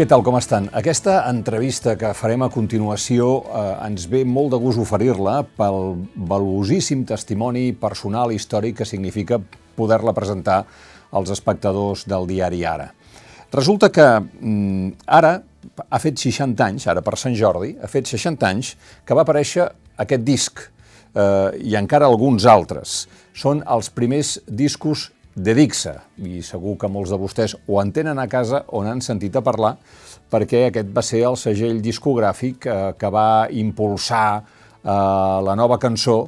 Què tal, com estan? Aquesta entrevista que farem a continuació eh, ens ve molt de gust oferir-la pel valuosíssim testimoni personal i històric que significa poder-la presentar als espectadors del diari Ara. Resulta que mm, ara ha fet 60 anys, ara per Sant Jordi, ha fet 60 anys que va aparèixer aquest disc eh, i encara alguns altres. Són els primers discos de Dixa, i segur que molts de vostès o en tenen a casa o n'han sentit a parlar, perquè aquest va ser el segell discogràfic eh, que va impulsar eh, la nova cançó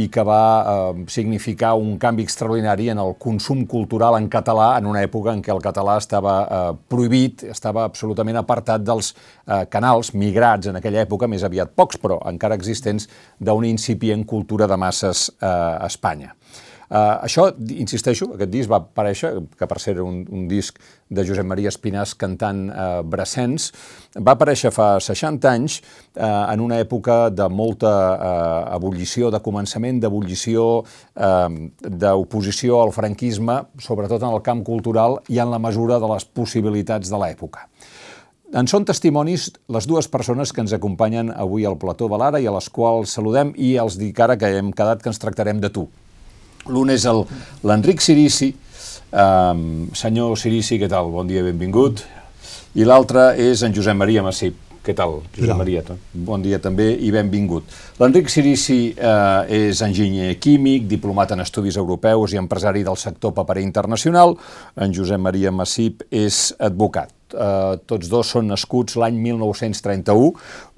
i que va eh, significar un canvi extraordinari en el consum cultural en català en una època en què el català estava eh, prohibit, estava absolutament apartat dels eh, canals migrats en aquella època, més aviat pocs, però encara existents, d'una incipient cultura de masses eh, a Espanya. Uh, això, insisteixo, aquest disc va aparèixer, que per ser un, un disc de Josep Maria Espinàs cantant uh, Brassens, va aparèixer fa 60 anys uh, en una època de molta uh, ebullició, de començament d'ebullició, uh, d'oposició al franquisme, sobretot en el camp cultural i en la mesura de les possibilitats de l'època. En són testimonis les dues persones que ens acompanyen avui al plató de l'Ara i a les quals saludem i els dic ara que hem quedat que ens tractarem de tu. L'un és l'Enric Sirici. Um, senyor Sirici, què tal? Bon dia, benvingut. I l'altre és en Josep Maria Massip. Què tal, Josep Maria? Bon dia també i benvingut. L'Enric Sirici eh, és enginyer químic, diplomat en estudis europeus i empresari del sector paperer internacional. En Josep Maria Massip és advocat. Eh, tots dos són nascuts l'any 1931,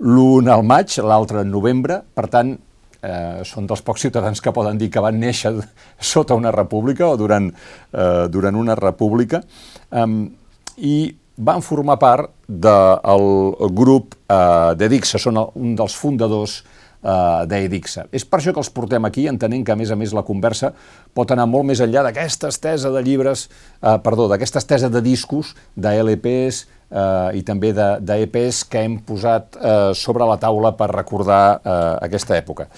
l'un al maig, l'altre en novembre, per tant, eh, són dels pocs ciutadans que poden dir que van néixer sota una república o durant, eh, durant una república, eh, i van formar part del grup eh, d'Edixa, són un dels fundadors eh, d'Edixa. És per això que els portem aquí, entenent que, a més a més, la conversa pot anar molt més enllà d'aquesta estesa de llibres, eh, perdó, d'aquesta estesa de discos, de LPs, eh, i també d'EPs que hem posat eh, sobre la taula per recordar eh, aquesta època.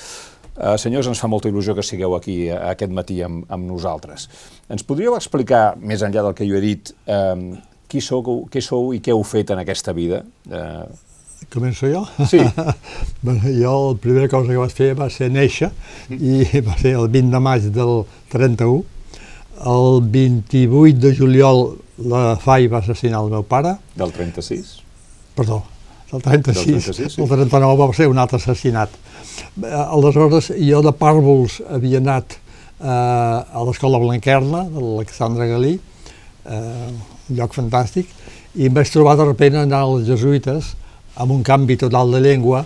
Eh, senyors, ens fa molta il·lusió que sigueu aquí eh, aquest matí amb, amb nosaltres. Ens podríeu explicar, més enllà del que jo he dit, eh, qui sou, què sou i què heu fet en aquesta vida? Eh... Començo jo? Sí. bueno, jo la primera cosa que vaig fer va ser néixer i va ser el 20 de maig del 31. El 28 de juliol la FAI va assassinar el meu pare. Del 36? Perdó, del 36. Del 36 sí. El 39 va ser un altre assassinat. Eh, aleshores, jo de pàrvols havia anat eh, a l'escola Blanquerna, de l'Alexandre Galí, eh, un lloc fantàstic, i em vaig trobar de repente anar als jesuïtes amb un canvi total de llengua,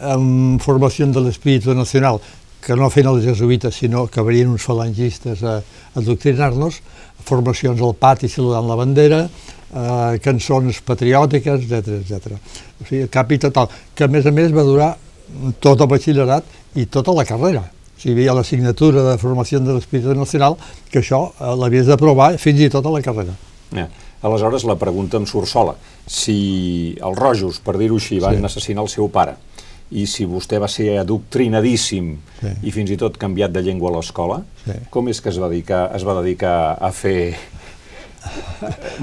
amb formació de l'espíritu nacional, que no feien els jesuïtes, sinó que venien uns falangistes a, a doctrinar-nos, formacions al pati saludant la bandera, eh, cançons patriòtiques, etc etc. O sigui, capi total, que a més a més va durar tot el batxillerat i tota la carrera. O sigui, hi havia l'assignatura de formació de l'Espíritu Nacional, que això eh, l'havies d'aprovar fins i tot a la carrera. Ja. Aleshores, la pregunta em surt sola. Si els rojos, per dir-ho així, van sí. assassinar el seu pare, i si vostè va ser adoctrinadíssim sí. i fins i tot canviat de llengua a l'escola, sí. com és que es va, dedicar, es va dedicar a fer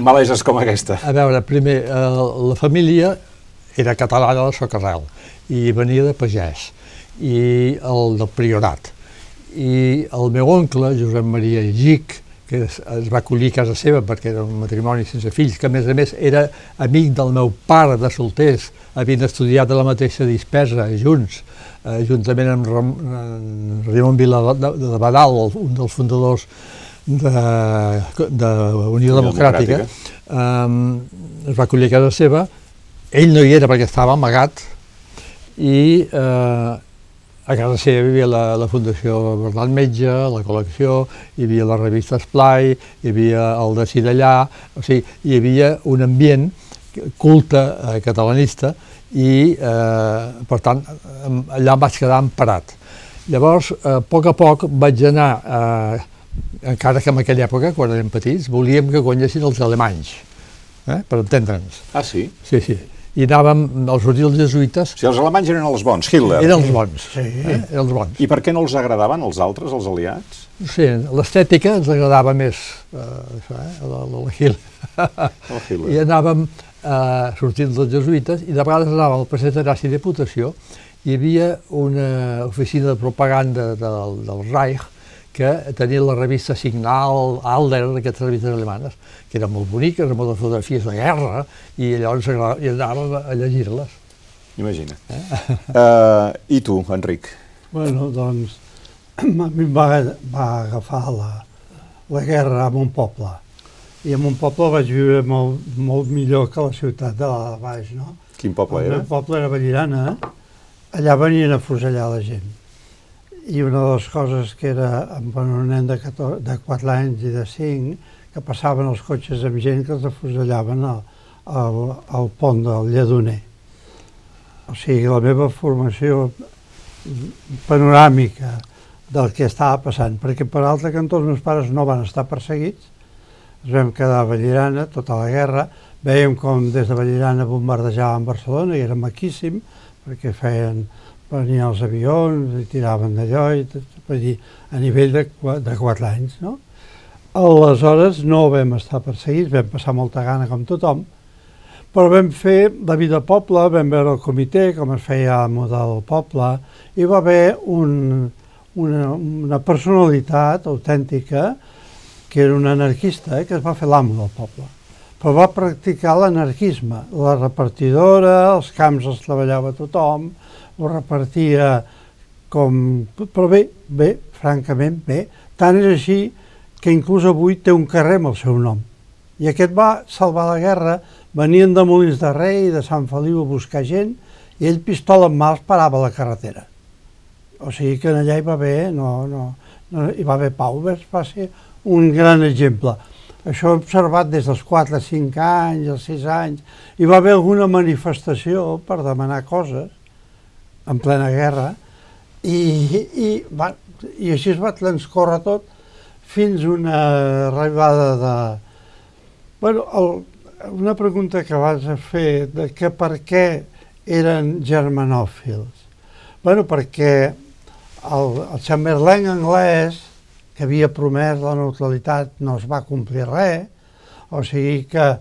maleses com aquesta? A veure, primer, eh, la família era catalana de Socarrel i venia de pagès i el del priorat i el meu oncle, Josep Maria Gic, que es, es va acollir a casa seva perquè era un matrimoni sense fills, que a més a més era amic del meu pare de solters, havien estudiat a la mateixa dispesa junts, eh, juntament amb Ram, Ramon Vila de, de Badal, un dels fundadors de, de Unió Democràtica, Democràtica. Eh, es va acollir a casa seva, ell no hi era perquè estava amagat, i eh, a casa seva hi havia la, la Fundació Bernat Metge, la col·lecció, hi havia la revista Esplai, hi havia el de Cidallà, o sigui, hi havia un ambient culte eh, catalanista i, eh, per tant, allà em vaig quedar emparat. Llavors, eh, a poc a poc vaig anar, eh, encara que en aquella època, quan érem petits, volíem que guanyessin els alemanys, eh, per entendre'ns. Ah, sí? Sí, sí i anàvem al sortir els jesuïtes... O sigui, els alemanys eren els bons, Hitler. Eren els bons, sí. Eh? eren els bons. I per què no els agradaven els altres, els aliats? No sé, l'estètica ens agradava més, eh, això, eh? la, la Hitler. El Hitler. I anàvem eh, sortint dels jesuïtes, i de vegades anava al passeig de Gràcia i Diputació, hi havia una oficina de propaganda del, del Reich que tenia la revista Signal, Alder, aquestes revistes alemanes, que eren molt boniques, amb moltes fotografies de guerra, i llavors i anàvem a llegir-les. Imagina. Eh? Uh, I tu, Enric? Bueno, doncs, a mi em va, va agafar la, la guerra en un poble. I en un poble vaig viure molt, molt millor que la ciutat de la baix, no? Quin poble era? El poble era Vallirana. Allà venien a fusellar la gent i una de les coses que era amb un nen de, 14, de 4 anys i de 5, que passaven els cotxes amb gent que els afusellaven al, al, al pont del Lledoner. O sigui, la meva formació panoràmica del que estava passant, perquè per altre cantó els meus pares no van estar perseguits, ens vam quedar a Vallirana tota la guerra, veiem com des de Vallirana bombardejaven Barcelona i era maquíssim, perquè feien venien els avions i tiraven d'allò, vull dir, a nivell de, de 4 anys, no? Aleshores no vam estar perseguits, vam passar molta gana com tothom, però vam fer la vida al poble, vam veure el comitè, com es feia el model del poble, i va haver un, una, una personalitat autèntica que era un anarquista, eh, que es va fer l'amo del poble però va practicar l'anarquisme. La repartidora, els camps els treballava tothom, ho repartia com... Però bé, bé, francament bé. Tant és així que inclús avui té un carrer amb el seu nom. I aquest va salvar la guerra, venien de Molins de Rei, de Sant Feliu a buscar gent, i ell, pistola en mà, els parava a la carretera. O sigui que allà hi va haver, no, no, no hi va haver pau, va ser un gran exemple. Això he observat des dels 4, 5 anys, els 6 anys. Hi va haver alguna manifestació per demanar coses, en plena guerra, i, i, va, i així es va transcórrer tot fins una arribada de... Bueno, el, una pregunta que vas a fer, de que per què eren germanòfils. Bueno, perquè el, el Chamberlain anglès, que havia promès la neutralitat, no es va complir res, o sigui que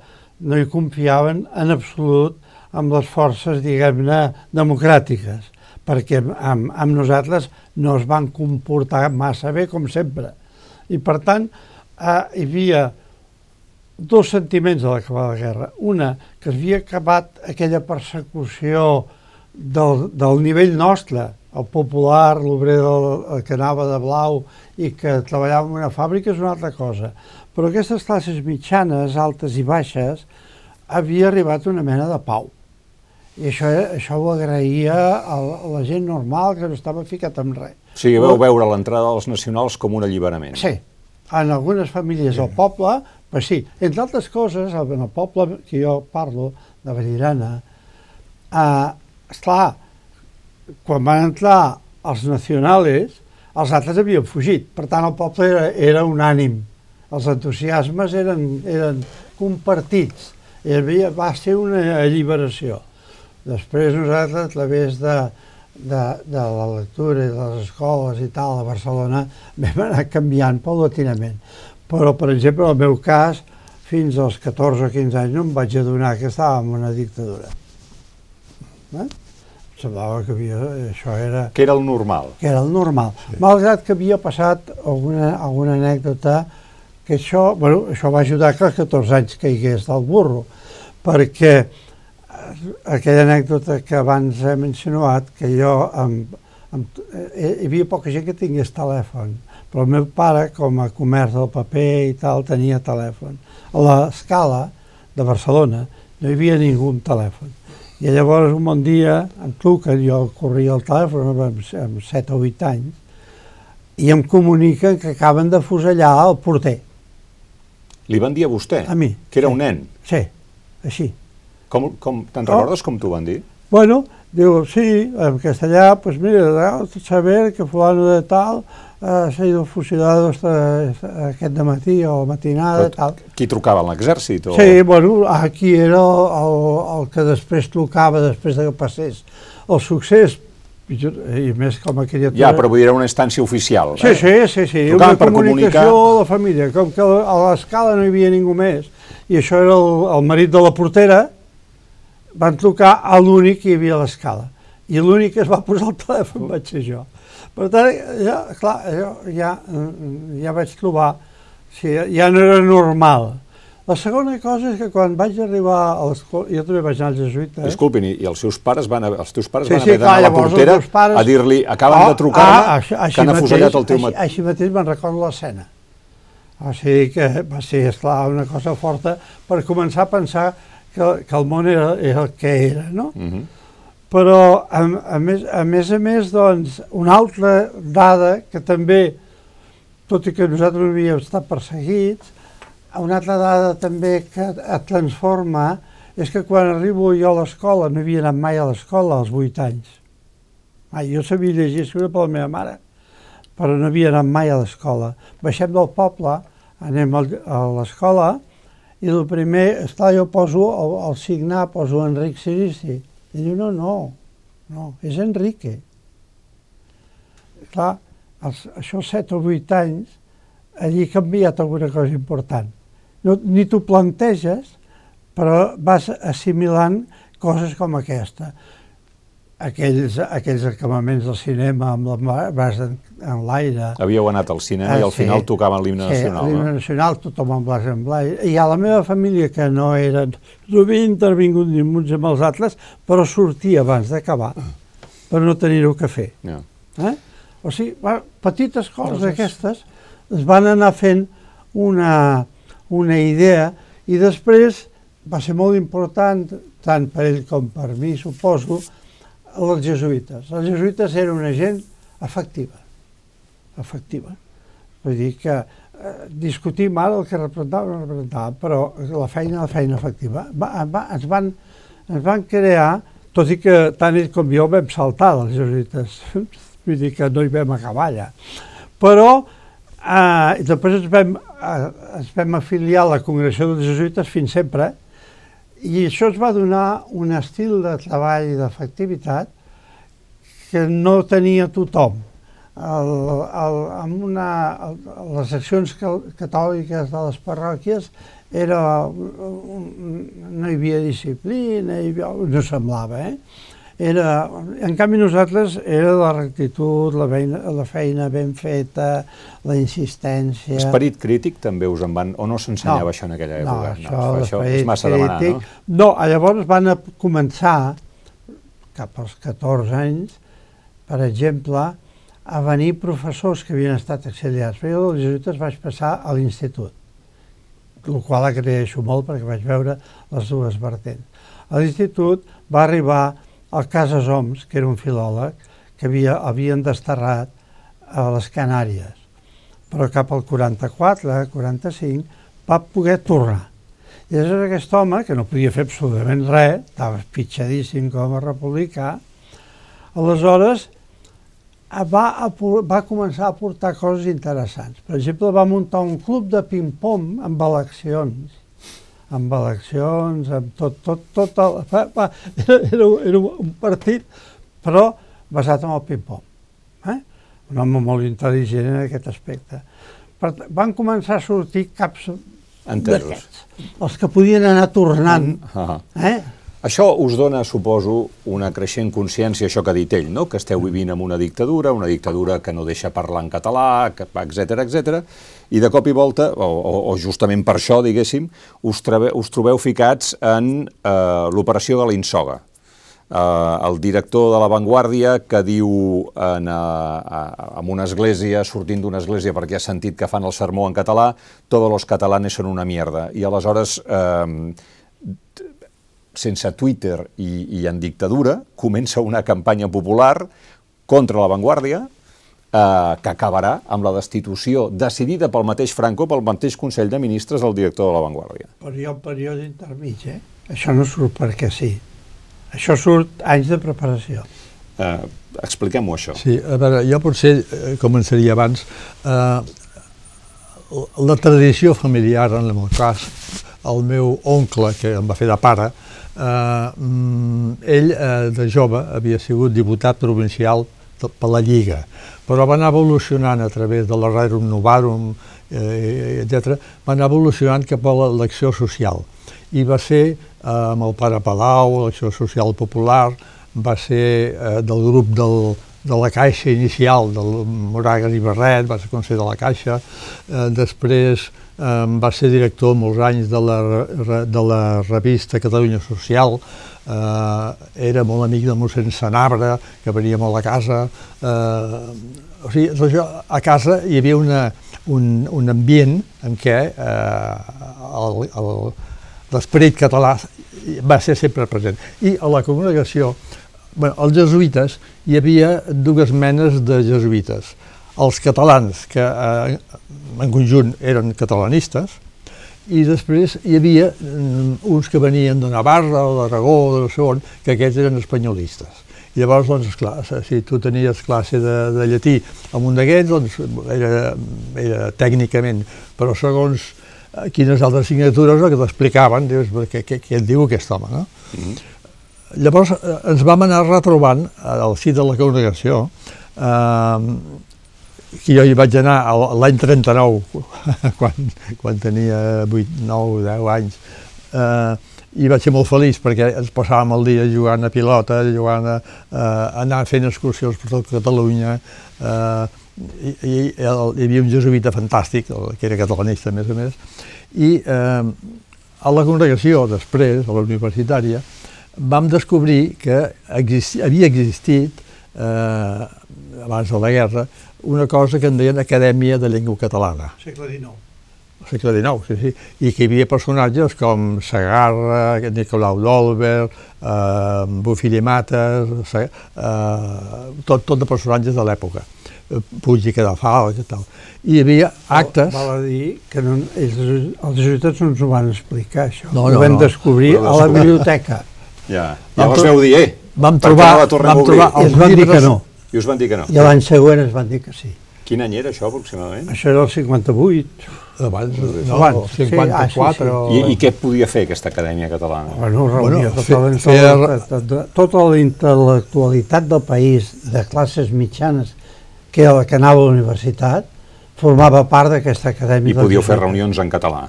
no hi confiaven en absolut amb les forces, diguem-ne, democràtiques perquè amb, amb nosaltres no es van comportar massa bé, com sempre. I, per tant, eh, hi havia dos sentiments a l'acabar la guerra. Una, que havia acabat aquella persecució del, del nivell nostre, el popular, l'obrer que anava de blau i que treballava en una fàbrica és una altra cosa. Però aquestes classes mitjanes, altes i baixes, havia arribat una mena de pau. I això, això ho agraïa a la gent normal que no estava ficat en res. O sigui, veu veure l'entrada dels nacionals com un alliberament. Sí, en algunes famílies del poble, pues sí. Entre altres coses, en el poble que jo parlo, de Vallirana, eh, esclar, quan van entrar els nacionals, els altres havien fugit. Per tant, el poble era, era unànim. Els entusiasmes eren, eren compartits. I havia, va ser una alliberació. Després nosaltres, a través de, de, de la lectura i de les escoles i tal a Barcelona, vam anar canviant paulatinament. Però, per exemple, en el meu cas, fins als 14 o 15 anys no em vaig adonar que estava en una dictadura. Eh? Semblava que havia, això era... Que era el normal. Que era el normal. Sí. Malgrat que havia passat alguna, alguna anècdota que això, bueno, això va ajudar que als 14 anys caigués del burro, perquè aquella anècdota que abans hem insinuat, que jo, amb, amb, eh, hi havia poca gent que tingués telèfon, però el meu pare, com a comerç del paper i tal, tenia telèfon. A l'escala de Barcelona no hi havia ningú amb telèfon. I llavors un bon dia em truquen, jo corria el telèfon amb, amb 7 o 8 anys, i em comuniquen que acaben de fusellar el porter. Li van dir a vostè? A mi. Que era sí. un nen? Sí, així. Com, com, te'n oh. recordes com t'ho van dir? Bueno, diu, sí, en castellà, pues mira, saber que fulano de tal ha sido fusilado aquest matí o matinada, Però, tal. Qui trucava, l'exèrcit? O... Sí, bueno, aquí era el, el, el que després trucava, després de que passés el succés, i més com a criatura... Ja, però vull dir, era una instància oficial. Sí, eh? sí, sí, sí. Trucaven una comunicació comunicar... a la família, com que a l'escala no hi havia ningú més, i això era el, el marit de la portera, van trucar a l'únic que hi havia a l'escala. I l'únic que es va posar el telèfon vaig ser jo. Per tant, ja, clar, jo ja, ja vaig trobar, o sigui, ja no era normal. La segona cosa és que quan vaig arribar a l'escola, jo també vaig anar als jesuïtes... Disculpin, i els seus pares van, els teus pares Sí, van sí, haver d'anar a la portera pares- a dir-li acaben Ah, de trucar-me ah, així- així que han afusellat el teu així, mat... així mateix me'n recordo l'escena. O sigui que va ser, esclar, una cosa forta per començar a pensar que, que el món era, era el que era, no? Mhm. Però, a, a, més, a més a més, doncs, una altra dada que també, tot i que nosaltres no havíem estat perseguits, una altra dada també que et transforma és que quan arribo jo a l'escola, no havia anat mai a l'escola als 8 anys. Mai, jo sabia llegir i escriure per la meva mare, però no havia anat mai a l'escola. Baixem del poble, anem a l'escola, i el primer, esclar, jo poso el, el signar, poso Enric Sirici. I diu, no, no, no, és Enrique. Clar, als, això 7 o 8 anys, allí ha canviat alguna cosa important. No, ni t'ho planteges, però vas assimilant coses com aquesta. Aquells, aquells acabaments del cinema amb la vas en, en l'aire, Havíeu anat al cinema i Ah, al sí. final tocaven l'himne Sí, nacional, l'himne no? nacional, tothom amb blas en blai. I a la meva família, que no eren, no havia intervingut ni amb uns amb els altres, però sortia abans d'acabar, per no tenir-ho que fer. Ja. Eh? O sigui, va, petites coses aquestes es van anar fent una, una idea i després va ser molt important, tant per ell com per mi, suposo, els jesuïtes. Els jesuïtes eren una gent efectiva, efectiva. Vull dir que eh, discutim ara el que representava no representava, però la feina, la feina efectiva. Va, va, ens, van, ens van crear, tot i que tant ell com jo vam saltar dels jesuïtes, vull dir que no hi vam acabar allà. Però eh, després ens vam, eh, ens vam afiliar a la Congregació dels Jesuïtes fins sempre, i això ens va donar un estil de treball i d'efectivitat que no tenia tothom. El, el, amb una, el, les seccions catòliques de les parròquies era, no hi havia disciplina, hi havia, no semblava, eh? Era, en canvi nosaltres era la rectitud, la feina, la feina ben feta, la insistència... Esperit crític també us en van... O no s'ensenyava No. això en aquella No, època? això, això és massa demanar, no? crític. No, llavors van a començar, cap als 14 anys, per exemple, a venir professors que havien estat exiliats. Perquè jo dels jesuïtes vaig passar a l'institut, el qual agraeixo molt perquè vaig veure les dues vertents. A l'institut va arribar el Casas Oms, que era un filòleg, que havia, havien desterrat a les Canàries. Però cap al 44, 45, va poder tornar. I llavors aquest home, que no podia fer absolutament res, estava pitjadíssim com a republicà, aleshores va, va començar a portar coses interessants. Per exemple, va muntar un club de ping-pong amb eleccions, amb eleccions, amb tot, tot, tot el, va, va, era, era, era un partit, però basat en el ping-pong. Eh? Un home molt intel·ligent en aquest aspecte. Per, van començar a sortir caps d'aquests, els que podien anar tornant. Ah. Eh? Això us dona, suposo, una creixent consciència, això que ha dit ell, no? que esteu vivint en una dictadura, una dictadura que no deixa parlar en català, etc etc. i de cop i volta, o, o, o justament per això, diguéssim, us, trebe, us trobeu ficats en eh, l'operació de l'Insoga. Eh, el director de La Vanguardia que diu en, eh, eh, en una església, sortint d'una església perquè ha sentit que fan el sermó en català, todos los catalanes són una mierda. I aleshores eh, sense Twitter i, i en dictadura, comença una campanya popular contra la Vanguardia eh, que acabarà amb la destitució decidida pel mateix Franco, pel mateix Consell de Ministres del director de la Vanguardia. Però hi ha un període intermig, eh? Això no surt perquè sí. Això surt anys de preparació. Eh, Expliquem-ho, això. Sí, a veure, jo potser eh, començaria abans. Eh, la tradició familiar, en el meu cas, el meu oncle, que em va fer de pare, eh, mm, ell eh, de jove havia sigut diputat provincial per la Lliga, però va anar evolucionant a través de la Rerum Novarum eh, etc., va anar evolucionant cap a l'acció social. I va ser eh, amb el Pare Palau, l'acció social popular, va ser eh, del grup del, de la Caixa inicial, del Moragas i Barret, va ser conseller de la Caixa, eh, després eh, va ser director molts anys de la, de la revista Catalunya Social, eh, era molt amic de mossèn Sanabra, que venia molt a casa, eh, o sigui, doncs a casa hi havia una, un, un ambient en què eh, l'esperit català va ser sempre present. I a la congregació bueno, els jesuïtes, hi havia dues menes de jesuïtes. Els catalans, que eh, en conjunt eren catalanistes, i després hi havia um, uns que venien de Navarra o d'Aragó o de segon, que aquests eren espanyolistes. I llavors, doncs, esclar, si tu tenies classe de, de llatí amb un d'aquests, doncs era, era tècnicament, però segons eh, quines altres signatures que t'explicaven, dius, què, què, què et diu aquest home, no? Mm -hmm Llavors eh, ens vam anar retrobant al si de la congregació, eh, que jo hi vaig anar l'any 39, quan, quan tenia 8, 9, 10 anys, eh, i vaig ser molt feliç perquè ens passàvem el dia jugant a pilota, jugant a, eh, anar fent excursions per tot Catalunya, eh, i, i, el, hi havia un jesuïta fantàstic, que era catalanista a més a més, i eh, a la congregació després, a la universitària, vam descobrir que existi, havia existit, eh, abans de la guerra, una cosa que en deien Acadèmia de Llengua Catalana. Segle XIX. Segle XIX, sí, sí. I que hi havia personatges com Sagarra, Nicolau d'Olver, eh, Bufill i Mates, eh, tot, tot de personatges de l'època. Puig i Cadafal i tal. I hi havia actes... Val, val a dir que no, ells, els jesuïtes no ens ho van explicar, això. No, no, ho vam no. descobrir a la biblioteca. Ja. Llavors veu dir, eh, vam trobar, vam trobar els dir que llibres- no. I us van dir que no. I l'any següent ens van dir que sí. Quin any era això, aproximadament? Això era el 58. Abans, no, Abans, sí, 54 ah, sí, sí. o... I, I què podia fer aquesta acadèmia catalana? Bueno, reunia Bueno, tota, fe- la, feia- tota, la intel·lectualitat del país, de classes mitjanes, que era la que anava a la universitat, formava part d'aquesta acadèmia. I podíeu fer reunions en català.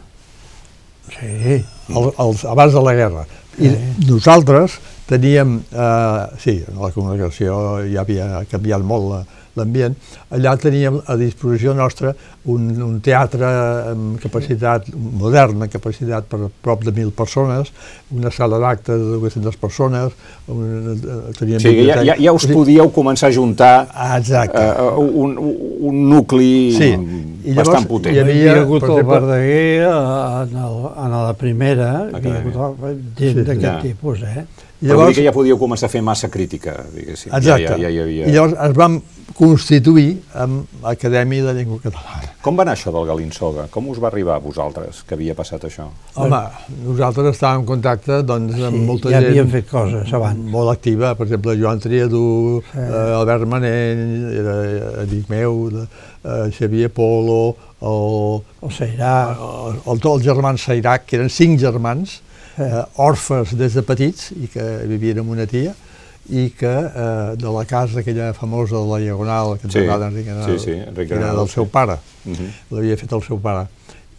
Sí. el, els, abans de la guerra. I Sí. nosaltres teníem, eh, sí, la congregació ja havia canviat molt la- l'ambient, allà teníem a disposició nostra un, un teatre amb capacitat modern, amb capacitat per prop de mil persones, una sala d'actes de 200 persones, un, teníem sigui, ja, ja, ja us podíeu començar a juntar Exacte. uh, un, un nucli Sí. I llavors bastant potent. hi Hi havia, havia hagut per el exemple- Verdaguer eh, en, el, en la primera, hi havia hagut gent Sí, d'aquest ja. tipus, eh? I Però vull dir que ja podíeu començar a fer massa crítica, diguéssim. Exacte. Ja, ja, ja hi havia... I llavors es vam constituir amb l'Acadèmia de Llengua Catalana. Com va anar això del Galinsoga? Com us va arribar a vosaltres que havia passat això? Home, nosaltres estàvem en contacte doncs, amb Sí, molta ja gent havíem fet coses abans. molt activa, per exemple, Joan Triadú, Sí. eh, Albert Manent, era amic meu, de, eh, Xavier Polo, el, O Seirà, el, el, els germans Sairac, que eren cinc germans, eh, orfes des de petits i que vivien amb una tia, i que eh, de la casa aquella famosa de la Diagonal, que ens Sí, agrada Enric Granado, sí, sí, Enric que era del seu pare, Uh -huh. l'havia fet el seu pare.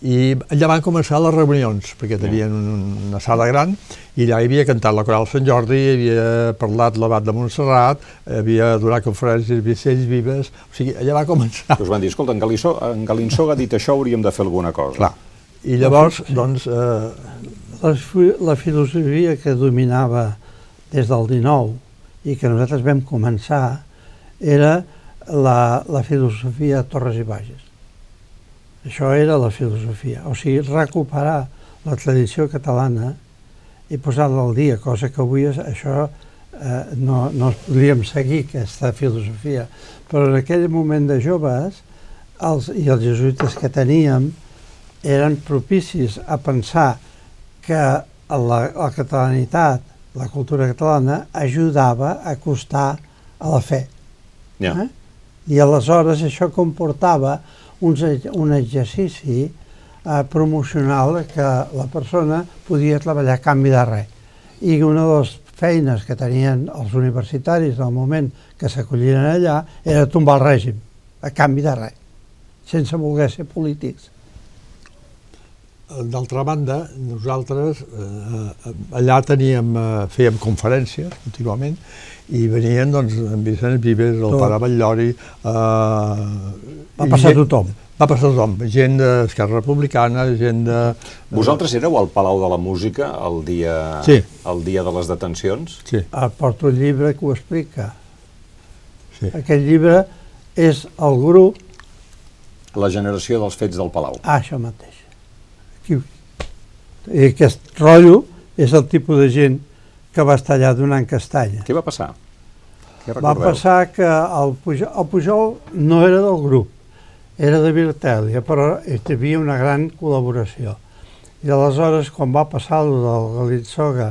I allà van començar les reunions, perquè tenien un, una sala gran, i allà hi havia cantat la Coral Sant Jordi, havia parlat l'abat de Montserrat, havia donat conferències Vicells Vives, o sigui, allà va començar. Us van dir, escolta, en, Galiso, en Galinsoga ha dit això, hauríem de fer alguna cosa. Clar. I llavors, doncs, eh, la, fi- la filosofia que dominava des del 19 i que nosaltres vam començar era la, la filosofia Torres i Bages. Això era la filosofia, o sigui, recuperar la tradició catalana i posar-la al dia, cosa que avui és, això eh, no, no podríem seguir, aquesta filosofia. Però en aquell moment de joves els, i els jesuïtes que teníem eren propicis a pensar que la, la catalanitat, la cultura catalana, ajudava a acostar a la fe. Ja. Eh? I aleshores això comportava un, un exercici eh, promocional que la persona podia treballar a canvi de res. I una de les feines que tenien els universitaris al moment que s'acollien allà era tombar el règim, a canvi de res, sense voler ser polítics. D'altra banda, nosaltres eh, allà teníem, eh, fèiem conferències contínuament i venien doncs, en Vicent Vives, el Tot. pare Batllori... Eh, Va passar gent- tothom. Va passar tothom, gent d'Esquerra Republicana, gent de... Vosaltres éreu al Palau de la Música el dia, Sí. el dia de les detencions? Sí, Ah, porto un llibre que ho explica. sí. Aquest llibre és el grup... La generació dels fets del Palau. Ah, això mateix. I aquest rotllo és el tipus de gent que va estar allà donant castanya. Què va passar? Què Va passar que el Pujol, el Pujol no era del grup, era de Virtèlia, però hi havia una gran col·laboració. I aleshores, quan va passar el del Galitzoga,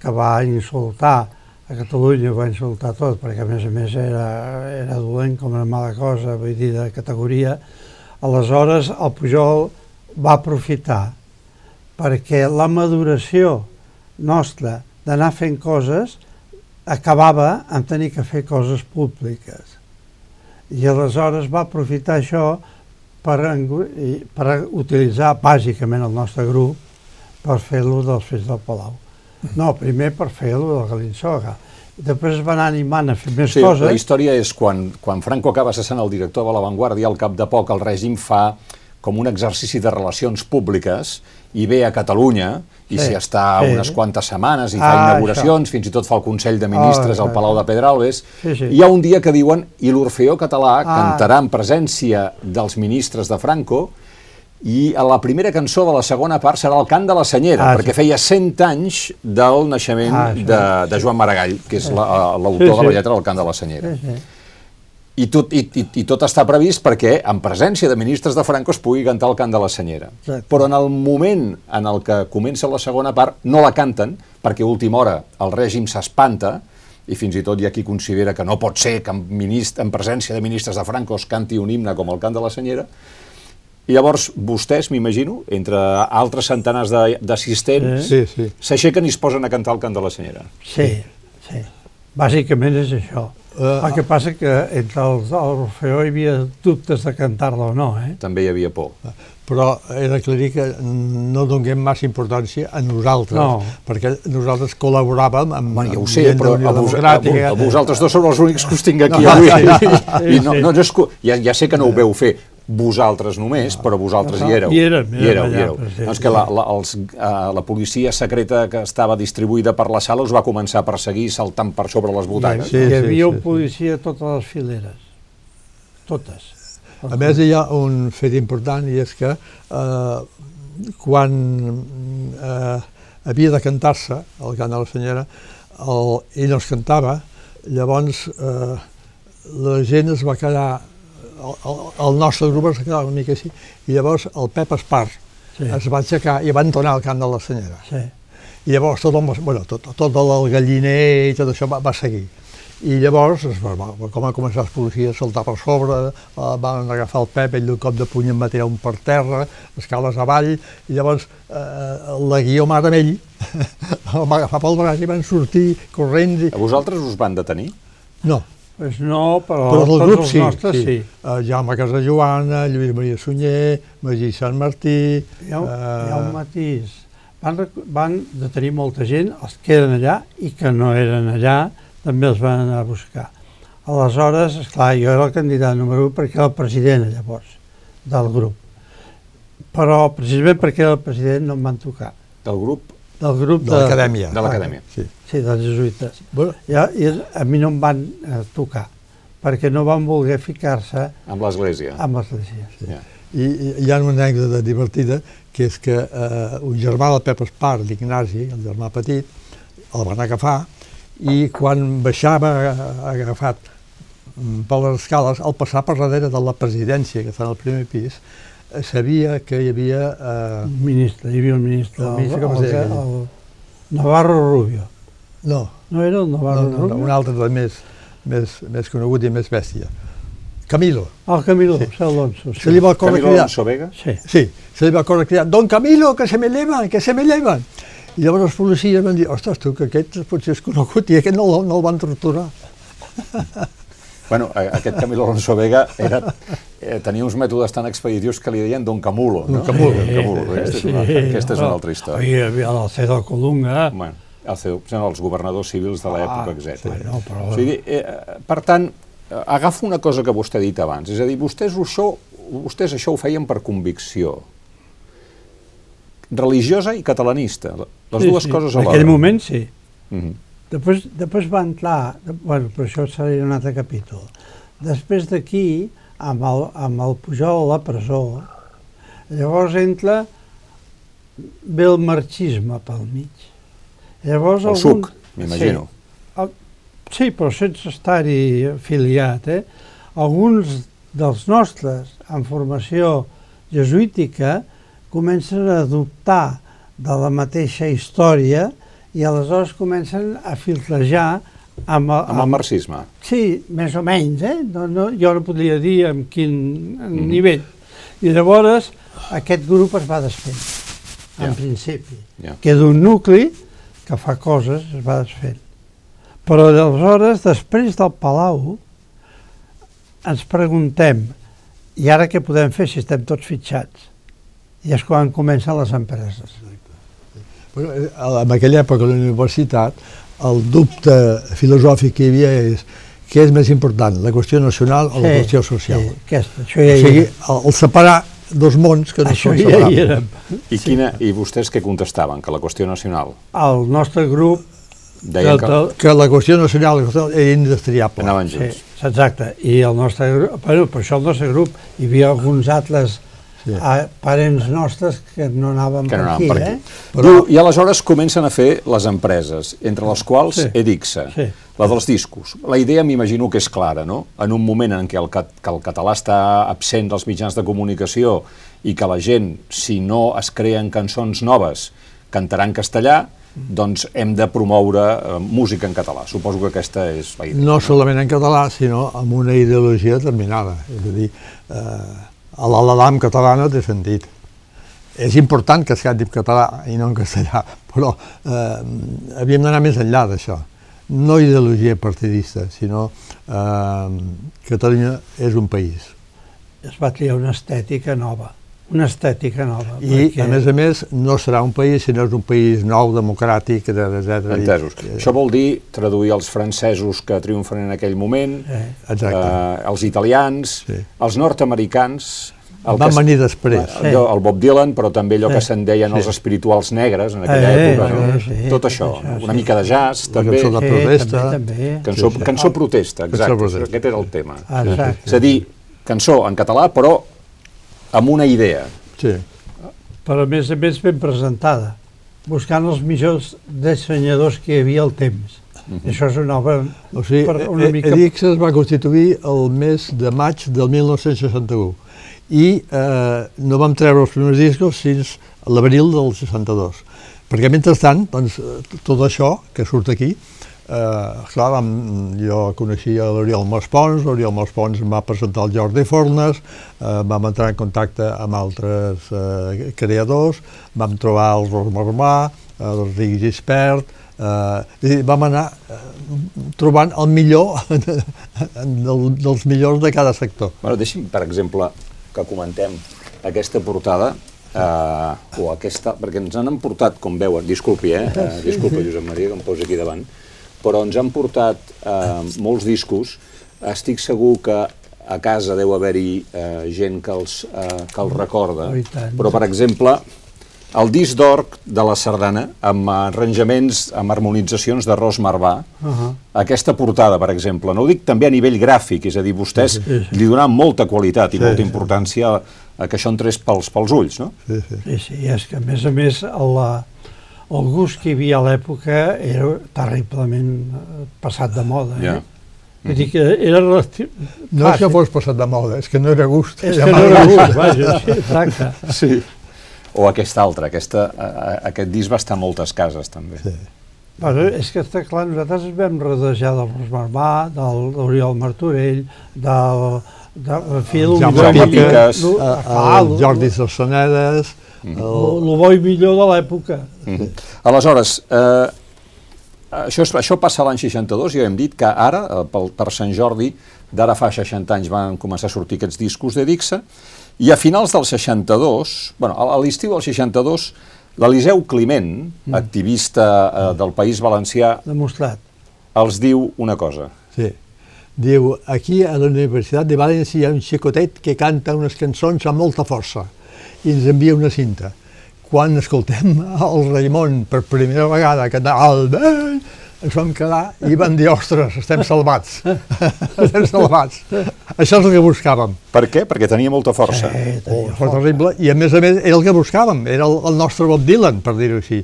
que va insultar a Catalunya, va insultar tot, perquè a més a més era, era dolent com una mala cosa, vull dir, de categoria, aleshores el Pujol va aprofitar perquè la maduració nostra d'anar fent coses acabava en tenir que fer coses públiques. I aleshores va aprofitar això per, per utilitzar bàsicament el nostre grup per fer-lo dels Fets del Palau. No, primer per fer-lo del Galinsoga. Després es va anar animant a fer més Sí, coses. la història és quan, quan Franco acaba cessant el director de La Vanguardia, al cap de poc el règim fa com un exercici de relacions públiques i ve a Catalunya i Sí, s'hi està sí. unes quantes setmanes i fa Ah, inauguracions, fins i tot fa el Consell de Ministres Ah, al Palau de Pedralbes. Sí, sí. Hi ha un dia que diuen i l'Orfeó català Ah. cantarà en presència dels ministres de Franco i a la primera cançó de la segona part serà el cant de la Senyera, Ah, perquè feia 100 anys del naixement Ah, sí. de, de Joan Maragall, que és la- l'autor Sí, de la sí. lletra del cant de la Senyera. Sí, sí. I tot, i, i, I tot està previst perquè, en presència de ministres de Franco, es pugui cantar el cant de la senyera. Exacte. Però en el moment en el que comença la segona part, no la canten, perquè a última hora el règim s'espanta, i fins i tot hi ha qui considera que no pot ser que en, minist, en presència de ministres de Franco es canti un himne com el cant de la senyera, i llavors vostès, m'imagino, entre altres centenars de- d'assistents, Sí, sí. s'aixequen i es posen a cantar el cant de la senyera. Sí, sí. Bàsicament és això. Eh, el que passa que entre els Orfeó hi havia dubtes de cantar-la o no, eh? També hi havia por. però era clar que no donem massa importància a nosaltres, No. perquè nosaltres col·laboràvem amb, Bueno, ja ho sé, però a, vos, a, Democràtica. a vosaltres dos sou els únics que us tinc aquí No, avui. sí, I no, sí. no, no és, que- ja, ja sé que no ho veu fer vosaltres només, però vosaltres hi éreu. Hi érem, hi éreu, érem hi allà, éreu. però sí, doncs que la, la, els, uh, la policia secreta que estava distribuïda per la sala us va començar a perseguir saltant per sobre les butaques. Sí, hi sí, havia sí, policia a totes les fileres. Totes. A més, hi ha un fet important i és que eh, quan eh, havia de cantar-se el cant de la senyora, el, ell no es cantava, llavors eh, la gent es va quedar, el, el, el nostre grup es va quedar una mica així, i llavors el Pep Espar Sí. es va aixecar i va entonar el cant de la senyora. Sí. I llavors tothom, va- bueno, tot, tot el galliner i tot això va, va seguir. I llavors es va, va, com va començar els policies a saltar per sobre, eh, van agafar el Pep, ell d'un cop de puny em va tirar un per terra, escales avall, i llavors eh, la Guiomar amb ell el va agafar pel braç i van sortir corrents. I... A vosaltres us van detenir? No, Pues no, però, però del tots grup els sí. nostres sí. sí. Uh, Jaume Casajoana, Lluís Maria Sunyer, Magí Sant Martí... Hi ha, hi ha un eh, matís. Van, van detenir molta gent, els que eren allà i que no eren allà, també els van anar a buscar. Aleshores, esclar, jo era el candidat número 1 perquè era el president llavors del grup. Però precisament perquè era el president no em van tocar. Del grup? Del grup de l'acadèmia. De l'acadèmia. Sí. Sí, dels jesuïtes. Bueno, I, a- i a mi no em van eh, tocar perquè no van voler ficar-se Amb l'església? amb l'església. Ja. I, i hi ha una anècdota divertida, que és que eh, un germà del Pep Espar, l'Ignasi, el germà petit, el van agafar i quan baixava eh, agafat mm, per les escales, al passar per darrere de la presidència, que està al primer pis, eh, sabia que hi havia... Eh, Un ministre, hi havia un ministre, El ministre, com es deia aquell? el Navarro Rubio. No, No era el no, Navarro no, no, Rubio? un altre de més, més, més conegut i més bèstia. Camilo. El Camilo, sí. Alonso. Sí. Se li va córrer Camilo cridar. Alonso Vega? Sí. Sí, se li va córrer cridar, Don Camilo, que se me llevan, que se me llevan. I llavors els policies van dir, ostres, tu, que aquest potser és conegut i aquest no, no el van torturar. Bueno, aquest Camilo Alonso Vega era, eh, tenia uns mètodes tan expeditius que li deien Don Camulo. No? Don Camulo. Don Camulo. Aquesta, és una, aquesta és una altra història. Hi havia l'Alcedo Colunga. Bueno, el són els governadors civils de l'època, etc. sí, no, però- O sigui, eh, per tant, eh, agafo una cosa que vostè ha dit abans, és a dir, vostès això, vostès això ho feien per convicció religiosa i catalanista, les dues coses En alhora. aquell moment sí. Mhm. Després, després va entrar, bueno, però això seria un altre capítol. Després d'aquí, amb, el, amb el Pujol a la presó, llavors entra, ve el marxisme pel mig. Llavors El algun- suc, m'imagino. Sí, el, sí, però sense estar-hi afiliat, eh? Alguns dels nostres, en formació jesuítica, comencen a adoptar de la mateixa història i aleshores comencen a filtrejar amb el, Amb el marxisme. Sí, més o menys, eh? No, no, jo no podria dir en quin en Mhm. nivell. I llavors aquest grup es va desfent, en Ja. principi. Ja. Queda un nucli que fa coses, es va desfent. Però aleshores, després del Palau, ens preguntem, i ara què podem fer si estem tots fitxats? I és quan comencen les empreses. Bueno, eh, en aquella època a la universitat el dubte filosòfic que hi havia és què és més important, la qüestió nacional o la qüestió social. Sí, aquesta, això O ja hi sigui, el, el separar dos mons que no Això són ja hi érem. I, quina, I vostès què contestaven? Que la qüestió nacional El nostre grup deien que del- Que la qüestió nacional era indestriable. anaven Sí, junts. exacte. I el nostre grup, bueno, per això el nostre grup, hi havia alguns altres Sí. a, parents nostres que no anaven que no per anaven aquí, per aquí. eh? Però... Diu, I aleshores comencen a fer les empreses, entre les quals Sí. Edixa, Sí. la dels discos. La idea m'imagino que és clara, no? En un moment en què el, cat, que el català està absent dels mitjans de comunicació i que la gent, si no es creen cançons noves, cantarà en castellà, doncs hem de promoure eh, música en català. Suposo que aquesta és la idea. No solament en català, sinó amb una ideologia determinada. És a dir, eh, a l'Aladam catalana té sentit. És important que es canti en català i no en castellà, però eh, havíem d'anar més enllà d'això. No ideologia partidista, sinó eh, Catalunya és un país. Es va triar una estètica nova, una estètica nova. I, a més a més, no serà un país, sinó és un país nou, democràtic, etc. Entesos. Això vol dir traduir els francesos que triomfen en aquell moment, Eh, Exacte. eh, els italians, Sí. els nord-americans... el Van que venir després. allò, el Bob Dylan, però també allò Sí. que se'n deien els Sí. espirituals negres en aquella Eh, època. eh, no? sí, tot això, això, una sí. mica de jazz, La també... cançó de sí, protesta. També, també. Cançó, Sí, sí. cançó protesta, exacte. Cançó protesta. Aquest era el tema. Exacte. És a dir, cançó en català, però amb una idea. Sí. Però a més a més ben presentada, buscant els millors dissenyadors que hi havia al temps. Això és una obra O sigui, per una E- mica... Edixa es va constituir el mes de maig del 1961 i eh, no vam treure els primers discos fins a l'abril del 62. Perquè mentrestant, doncs, eh, tot això que surt aquí, eh, clar, vam, jo coneixia l'Oriol Maspons, l'Oriol Maspons em va presentar el Jordi Fornes, eh, vam entrar en contacte amb altres eh, creadors, vam trobar el Ros Marmà, el Ric Gispert, eh, dir, vam anar eh, trobant el millor del, dels millors de cada sector. Bueno, deixi'm, per exemple, que comentem aquesta portada, eh, o aquesta, perquè ens han portat, com veuen, disculpi, eh? eh disculpa, Josep Maria, que em posi aquí davant, però ens han portat eh, molts discos. Estic segur que a casa deu haver-hi eh, gent que els, eh, que els recorda, Oh, però, per exemple, el disc d'or de la sardana, amb arranjaments, amb harmonitzacions de Ros Marvà, Uh aquesta portada, per exemple, no ho dic també a nivell gràfic, és a dir, vostès li donaven molta qualitat i Sí, molta sí. importància a, a que això entrés pels, pels ulls, no? Sí, sí. Sí, sí, és que a més a més el, el gust que hi havia a l'època era terriblement eh, passat de moda. Eh? Ja. Vull dir que era relatiu... No és que fos passat de moda, és que no era gust. És que no era gust. vaja, sí, exacte. Sí. O aquesta altra, aquesta, aquest disc va estar a moltes cases, també. Sí. Bueno, és que està clar, nosaltres ens vam rodejar del Ros Marmà, del l'Oriol Martorell, del, de, el Jaume millor- Piques, lo- Clar, el lo bo i millor de l'època. Mhm. Aleshores, eh, això, és, això passa l'any 62, ja hem dit que ara, eh, pel, per Sant Jordi, d'ara fa 60 anys van començar a sortir aquests discos de Dixa, i a finals del 62, bueno, a l'estiu del 62, l'Eliseu Climent, mm. activista eh, del País Valencià, Demostrat. els diu una cosa. Sí. Diu, aquí a la Universitat de València hi ha un xicotet que canta unes cançons amb molta força i ens envia una cinta. Quan escoltem el Raimon per primera vegada cantar el vent, ens vam quedar i van dir, ostres, estem salvats, estem salvats. Això és el que buscàvem. Per què? Perquè tenia molta força. Sí, Oh, tenia fort força. terrible. I a més a més era el que buscàvem, era el, el nostre Bob Dylan, per dir-ho així.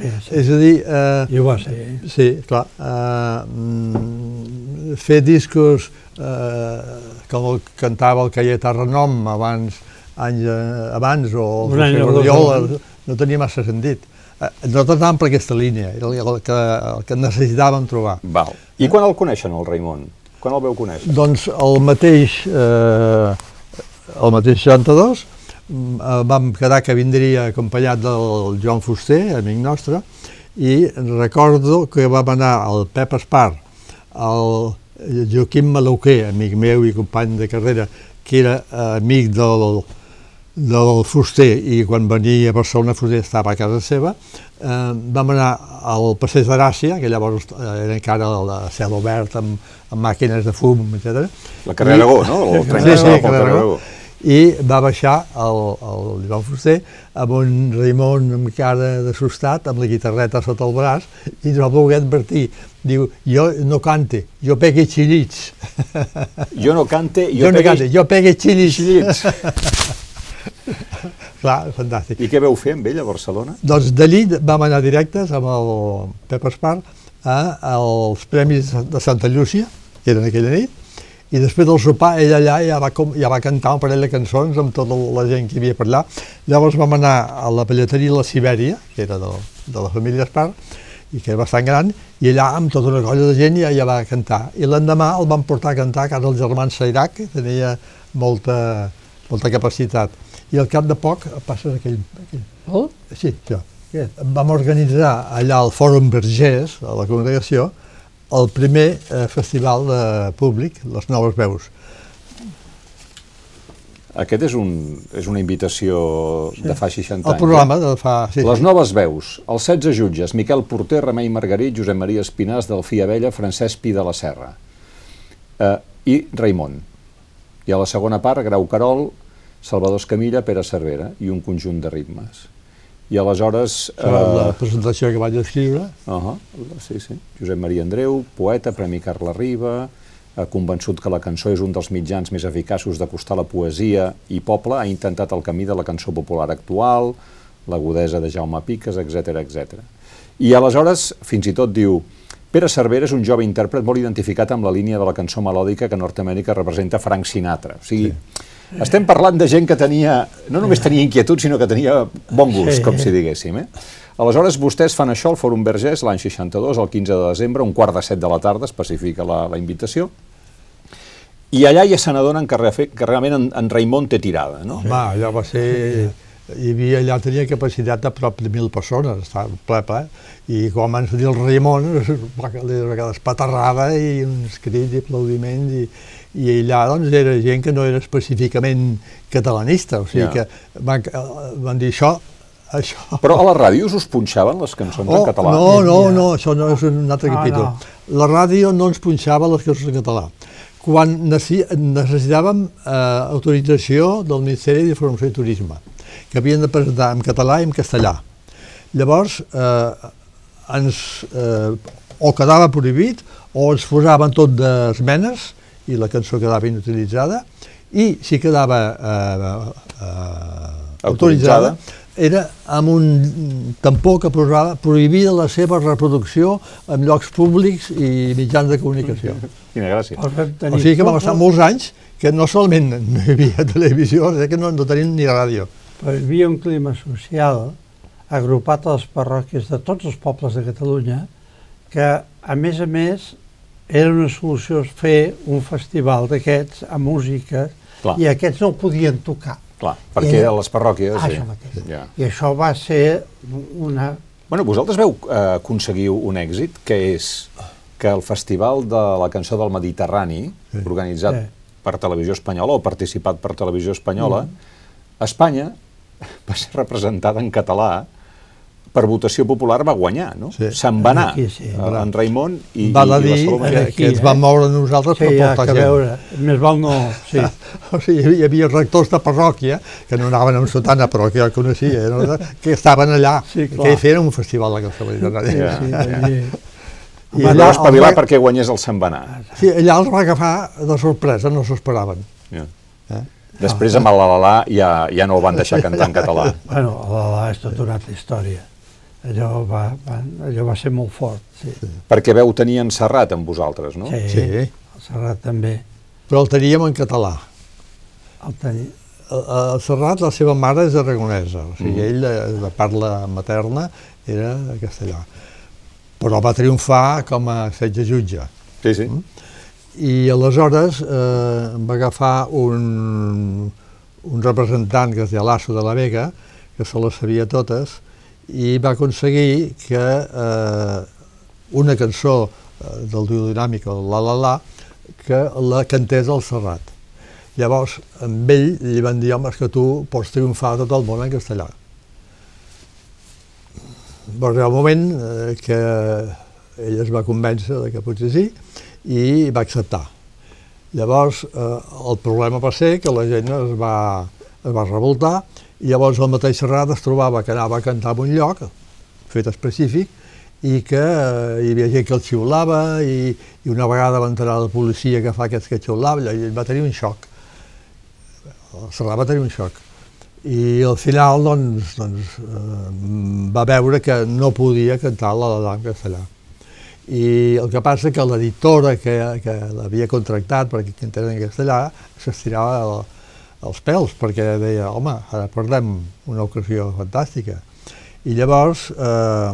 Sí, sí. És a dir, eh, I ho va ser. Sí, clar. Uh, mm, fer discos uh, com el que cantava el Cayetà Renom abans, anys uh, abans, o Un any o dos no tenia massa sentit. Uh, nosaltres anàvem per aquesta línia, era el, el, que, el que necessitàvem trobar. Val. I quan el coneixen, el Raimon? Quan el veu conèixer? Doncs el mateix, eh, el mateix 62, mm, eh, vam quedar que vindria acompanyat del Joan Fuster, amic nostre, i recordo que vam anar al Pep Espar, al Joaquim Malauquer, amic meu i company de carrera, que era eh, amic del, del Fuster i quan venia a Barcelona Fuster estava a casa seva, eh, vam anar al Passeig de Gràcia, que llavors eh, era encara el cel obert amb, amb màquines de fum, etc. La carrer Aragó, no? El tren Sí, sí, anava pel carrer carrer Aragó. I va baixar el, el Joan Fuster amb un Raimon amb cara d'assustat, amb la guitarreta sota el braç, i ens va voler advertir. Diu, jo no cante, jo pegue xillits. Jo no cante, Jo, jo, no pegue cante, jo pegue xillits. xillits. Clar, fantàstic. I què veu fer amb ell a Barcelona? Doncs d'allí vam anar directes amb el Pep Espar a, als Premis de Santa Llúcia, que eren aquella nit, i després del sopar ell allà ja va, com, ja va cantar un parell de cançons amb tota la gent que hi havia per allà. Llavors vam anar a la pelleteria La Sibèria, que era de, de la família Espar, i que era bastant gran, i allà amb tota una colla de gent ja, ja va cantar. I l'endemà el van portar a cantar a casa del germà Sairac, que tenia molta, molta capacitat. I al cap de poc passa aquell, aquell Oh? Sí, això. Vam organitzar allà al Fòrum Vergés, a la congregació, el primer eh, festival de públic, les noves veus. Aquest és, un, és una invitació de fa 60 anys. El programa de fa... Sí, Les sí. noves veus, els 16 jutges, Miquel Porter, Remei Margarit, Josep Maria Espinàs, Delfí Abella, Francesc Pi de la Serra eh, i Raimon. I a la segona part, Grau Carol, Salvador Escamilla, Pere Cervera i un conjunt de ritmes. I aleshores... Era la presentació que vaig escriure. Uh -huh, sí, sí. Josep Maria Andreu, poeta, Premi Carla Riba, eh, convençut que la cançó és un dels mitjans més eficaços d'acostar la poesia i poble, ha intentat el camí de la cançó popular actual, l'agudesa de Jaume Piques, etc etc. I aleshores, fins i tot diu, Pere Cervera és un jove intèrpret molt identificat amb la línia de la cançó melòdica que Nord-Amèrica representa Frank Sinatra. O sigui, sí. Estem parlant de gent que tenia, no només tenia inquietud, sinó que tenia bon gust, Sí. com si diguéssim. Eh? Aleshores, vostès fan això al Fòrum Vergès l'any 62, el 15 de desembre, un quart de set de la tarda, especifica la, la invitació, i allà ja se n'adonen que, que realment en, en Raimon té tirada, no? Home, allò va ser... Hi havia, allà tenia capacitat de prop de mil persones, estava ple, ple, i quan van dir el Raimon, va caler a vegades paterrada i uns crits i aplaudiments, i, i allà doncs era gent que no era específicament catalanista, o sigui Ja. que van, eh, van dir això, això... Però a les ràdios us punxaven les cançons en català? Oh, No, no, Ja. no, això no és un altre Ah, capítol. no. La ràdio no ens punxava les cançons en català. Quan necessitàvem eh, autorització del Ministeri d'Informació i Turisme, que havien de presentar en català i en castellà. Llavors, eh, ens, eh, o quedava prohibit o ens posaven tot d'esmenes i la cançó quedava inutilitzada i si quedava eh, eh, autoritzada era amb un tampó que posava prohibida la seva reproducció en llocs públics i mitjans de comunicació. Quina gràcia. O sigui que vam estar molts anys que no solament no hi havia televisió, sinó que no, no tenim ni ràdio. Però hi havia un clima social agrupat a les parròquies de tots els pobles de Catalunya que, a més a més, era una solució fer un festival d'aquests a música Clar. i aquests no podien tocar. Clar, perquè I- a les parròquies... Ah, sí. això mateix. Ja. I això va ser una Bueno, vosaltres veu eh, aconseguir un èxit, que és que el Festival de la Cançó del Mediterrani, sí. organitzat sí. per Televisió Espanyola o participat per Televisió Espanyola, mm. Espanya va ser representada en català per votació popular va guanyar, no? Sí. Se'n va anar, aquí, sí. Eh, en Raimon i, val a dir i la que, que ens van moure nosaltres sí, per portar ja, gent. Veure. Més val no... Sí. o sigui, hi havia rectors de parròquia, que no anaven amb sotana, però que jo coneixia, no? que estaven allà, sí, que feien un festival de mediterrània. Sí, sí, sí, I allà espavilar va... perquè guanyés el se'n va anar. Sí, allà els va agafar de sorpresa, no s'ho esperaven. Yeah. Eh? Després amb el la ja, ja no el van deixar cantar en català. Bueno, el la és tota una altra història allò va, va, allò va ser molt fort. Sí. sí. Perquè veu tenir en Serrat amb vosaltres, no? Sí, sí. el Serrat també. Però el teníem en català. El tenia... El, el Serrat, la seva mare és aragonesa, o sigui, mm. ell, de, de parla materna, era castellà. Però va triomfar com a setge jutge. Sí, sí. Mm? I aleshores eh, va agafar un, un representant que es deia Lasso de la Vega, que se les sabia totes, i va aconseguir que eh, una cançó eh, del duo dinàmic, el La La La, que la cantés al Serrat. Llavors, amb ell li van dir, home, que tu pots triomfar tot el món en castellà. Va arribar un moment eh, que ell es va convèncer de que potser sí i va acceptar. Llavors, eh, el problema va ser que la gent es va, es va revoltar i llavors el mateix Serrat es trobava que anava a cantar en un lloc, fet específic, i que eh, hi havia gent que el xiulava i, i una vegada va entrar la policia que fa aquests que xiulava i ell va tenir un xoc. El Serrat va tenir un xoc. I al final doncs, doncs, eh, va veure que no podia cantar la la en castellà. I el que passa que l'editora que, que l'havia contractat perquè cantés en castellà s'estirava els pèls, perquè deia, home, ara perdem una ocasió fantàstica. I llavors... Eh,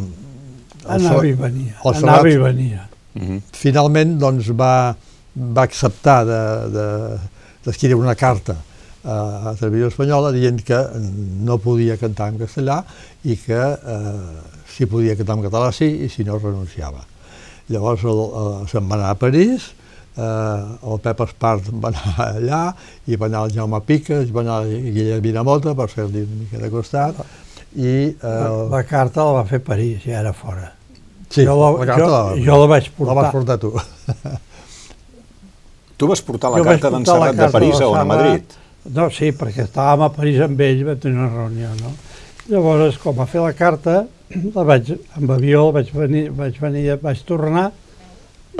anava i venia, el anava i venia. -huh. Finalment, doncs, va, va acceptar d'escriure de, de, una carta a, a Televisió Espanyola dient que no podia cantar en castellà i que eh, si podia cantar en català sí i si no renunciava. Llavors el, el, se'n va anar a París, eh, el Pep Espart va anar allà, i va anar el Jaume Piques, va anar el Guillem Vinamota per fer-li una mica de costat, i... Eh, la, la carta la va fer París, ja era fora. Sí, jo la, la carta jo, la, jo la vaig portar. La vas portar tu. tu vas portar la jo carta d'en Serrat de París a on, a Madrid? No, sí, perquè estàvem a París amb ell, vam tenir una reunió, no? Llavors, com va fer la carta, la vaig, amb avió vaig venir, vaig venir, vaig tornar,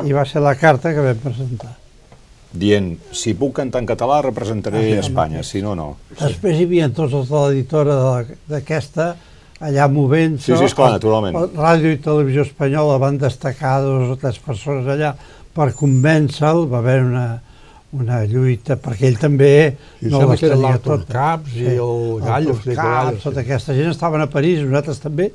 i va ser la carta que vam presentar. Dient, si puc cantar en català representaré ah, Espanya, si no, no. Després hi havia tots els de l'editora d'aquesta, allà movent-se. Sí, sí, esclar, naturalment. Ràdio i Televisió Espanyola van destacar dos o tres persones allà per convèncer-lo, va haver una, una lluita, perquè ell també I no les tenia tot. Caps i el Gallos. Caps, tota aquesta gent estaven a París, nosaltres també,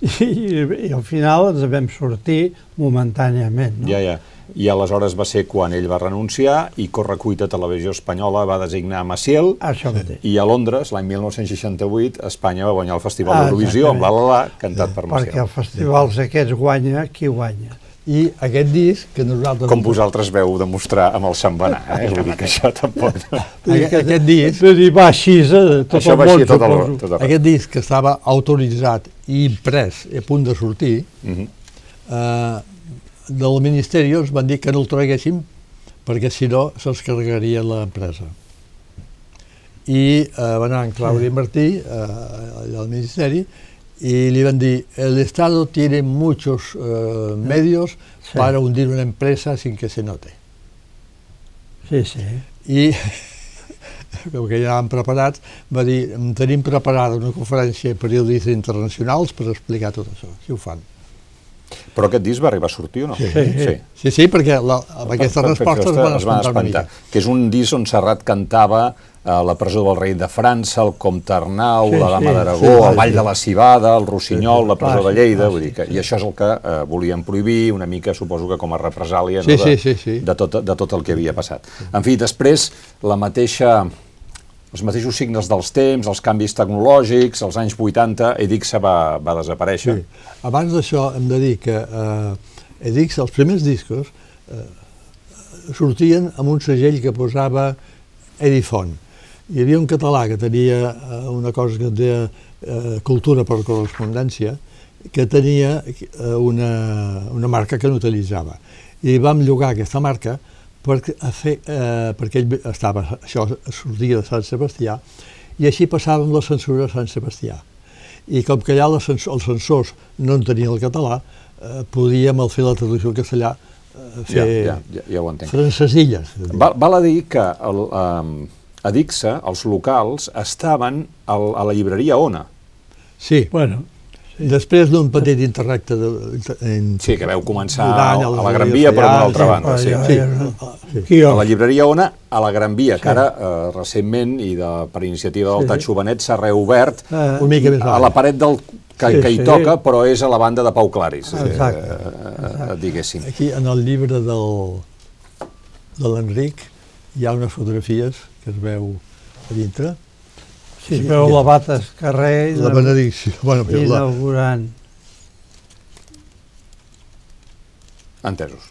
i, i al final ens vam sortir momentàniament. No? Ja, ja. I aleshores va ser quan ell va renunciar i Correcuita Televisió Espanyola va designar Maciel Això i a Londres, l'any 1968, Espanya va guanyar el Festival ah, d'Eurovisió amb la La La, cantat per Maciel. Perquè el festivals aquests guanya qui guanya i aquest disc que nosaltres... Com vosaltres veu demostrar amb el Sant Benar, eh? Vull dir que això tampoc... aquest, aquest disc... I va així, eh? tot això el món, tot el, tot el... Aquest disc que estava autoritzat i imprès a punt de sortir, uh -huh. eh, del Ministeri ens van dir que no el traguéssim perquè si no se'ls carregaria l'empresa. I eh, va anar en Claudi sí. Martí, eh, allà al Ministeri, y le iban a decir, el Estado tiene muchos uh, medios sí. para hundir una empresa sin que se note. Sí, sí. I, com que ja anàvem preparats, va dir, tenim preparada una conferència de periodistes internacionals per explicar tot això, si ho fan. Però aquest disc va arribar a sortir o no? Sí, sí, sí, sí perquè la, amb aquestes respostes es van, es van espantar. Que és un disc on Serrat cantava a la presó del rei de França, el Comte Arnau, sí, la Dama sí, d'Aragó, sí, el Vall sí. de la Cibada, el Rossinyol, sí, sí. la presó ah, de Lleida, ah, vull dir que, i això és el que eh, volien prohibir, una mica suposo que com a represàlia sí, no, de, sí, sí, sí. De, tot, de tot el que havia passat. En fi, després la mateixa els mateixos signes dels temps, els canvis tecnològics, als anys 80, Edixa va, va desaparèixer. Sí. Abans d'això hem de dir que eh, Edixa, els primers discos, eh, sortien amb un segell que posava Edifont. Hi havia un català que tenia eh, una cosa que deia eh, cultura per correspondència, que tenia eh, una, una marca que no utilitzava. I vam llogar aquesta marca perquè, a fer, eh, perquè ell estava, això sortia de Sant Sebastià, i així passàvem la censura a Sant Sebastià. I com que allà les, els censors no en tenien el català, eh, podíem, al fer la traducció al castellà, eh, fer ja, ja, ja, ja ho entenc. francesilles. Val, val a dir que el, um, a Dixa, els locals, estaven al, a la llibreria Ona. Sí. Bueno, Després d'un petit interrecte de, en, Sí, que veu començar any a a la Gran Via, però d'una altra sí, banda. Sí. ja, sí. ja, sí. A la llibreria Ona, a la Gran Via, que ara, eh, recentment, i de, per iniciativa del Sí. Tatxo Benet, s'ha reobert Eh, una mica més a la paret del, que, Sí, que hi sí. toca, però és a la banda de Pau Claris, eh, Exacte, eh, diguéssim. Aquí, en el llibre del, de l'Enric, hi ha unes fotografies que es veu a dintre. Sí, es veu la Bates carrer La benedicció. Bueno, però la, inaugurant. Entesos.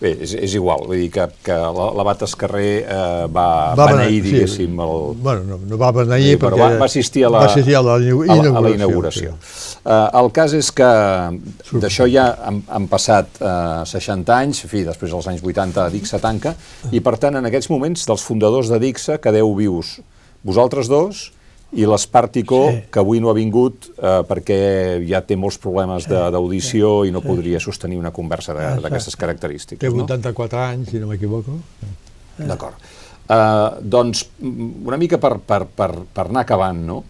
Bé, és, és igual, vull dir que, que la- l'abat Escarrer eh, va, Va beneir, sí. diguéssim, el, bueno, no, no va beneir Sí, però perquè... va, va assistir a la, va assistir a la, inau- a la, a la inauguració. inauguració. sí. Uh, el cas és que d'això ja han, han passat uh, 60 anys, en fi, després dels anys 80 Dixa tanca, i per tant en aquests moments dels fundadors de Dixa quedeu vius vosaltres dos i l'Espartico, Sí. que avui no ha vingut uh, perquè ja té molts problemes de- d'audició i no podria sostenir una conversa d'aquestes característiques. Té no? 84 anys, si no m'equivoco. D'acord. Uh, doncs, mm, una mica per, per, per, per anar acabant, no?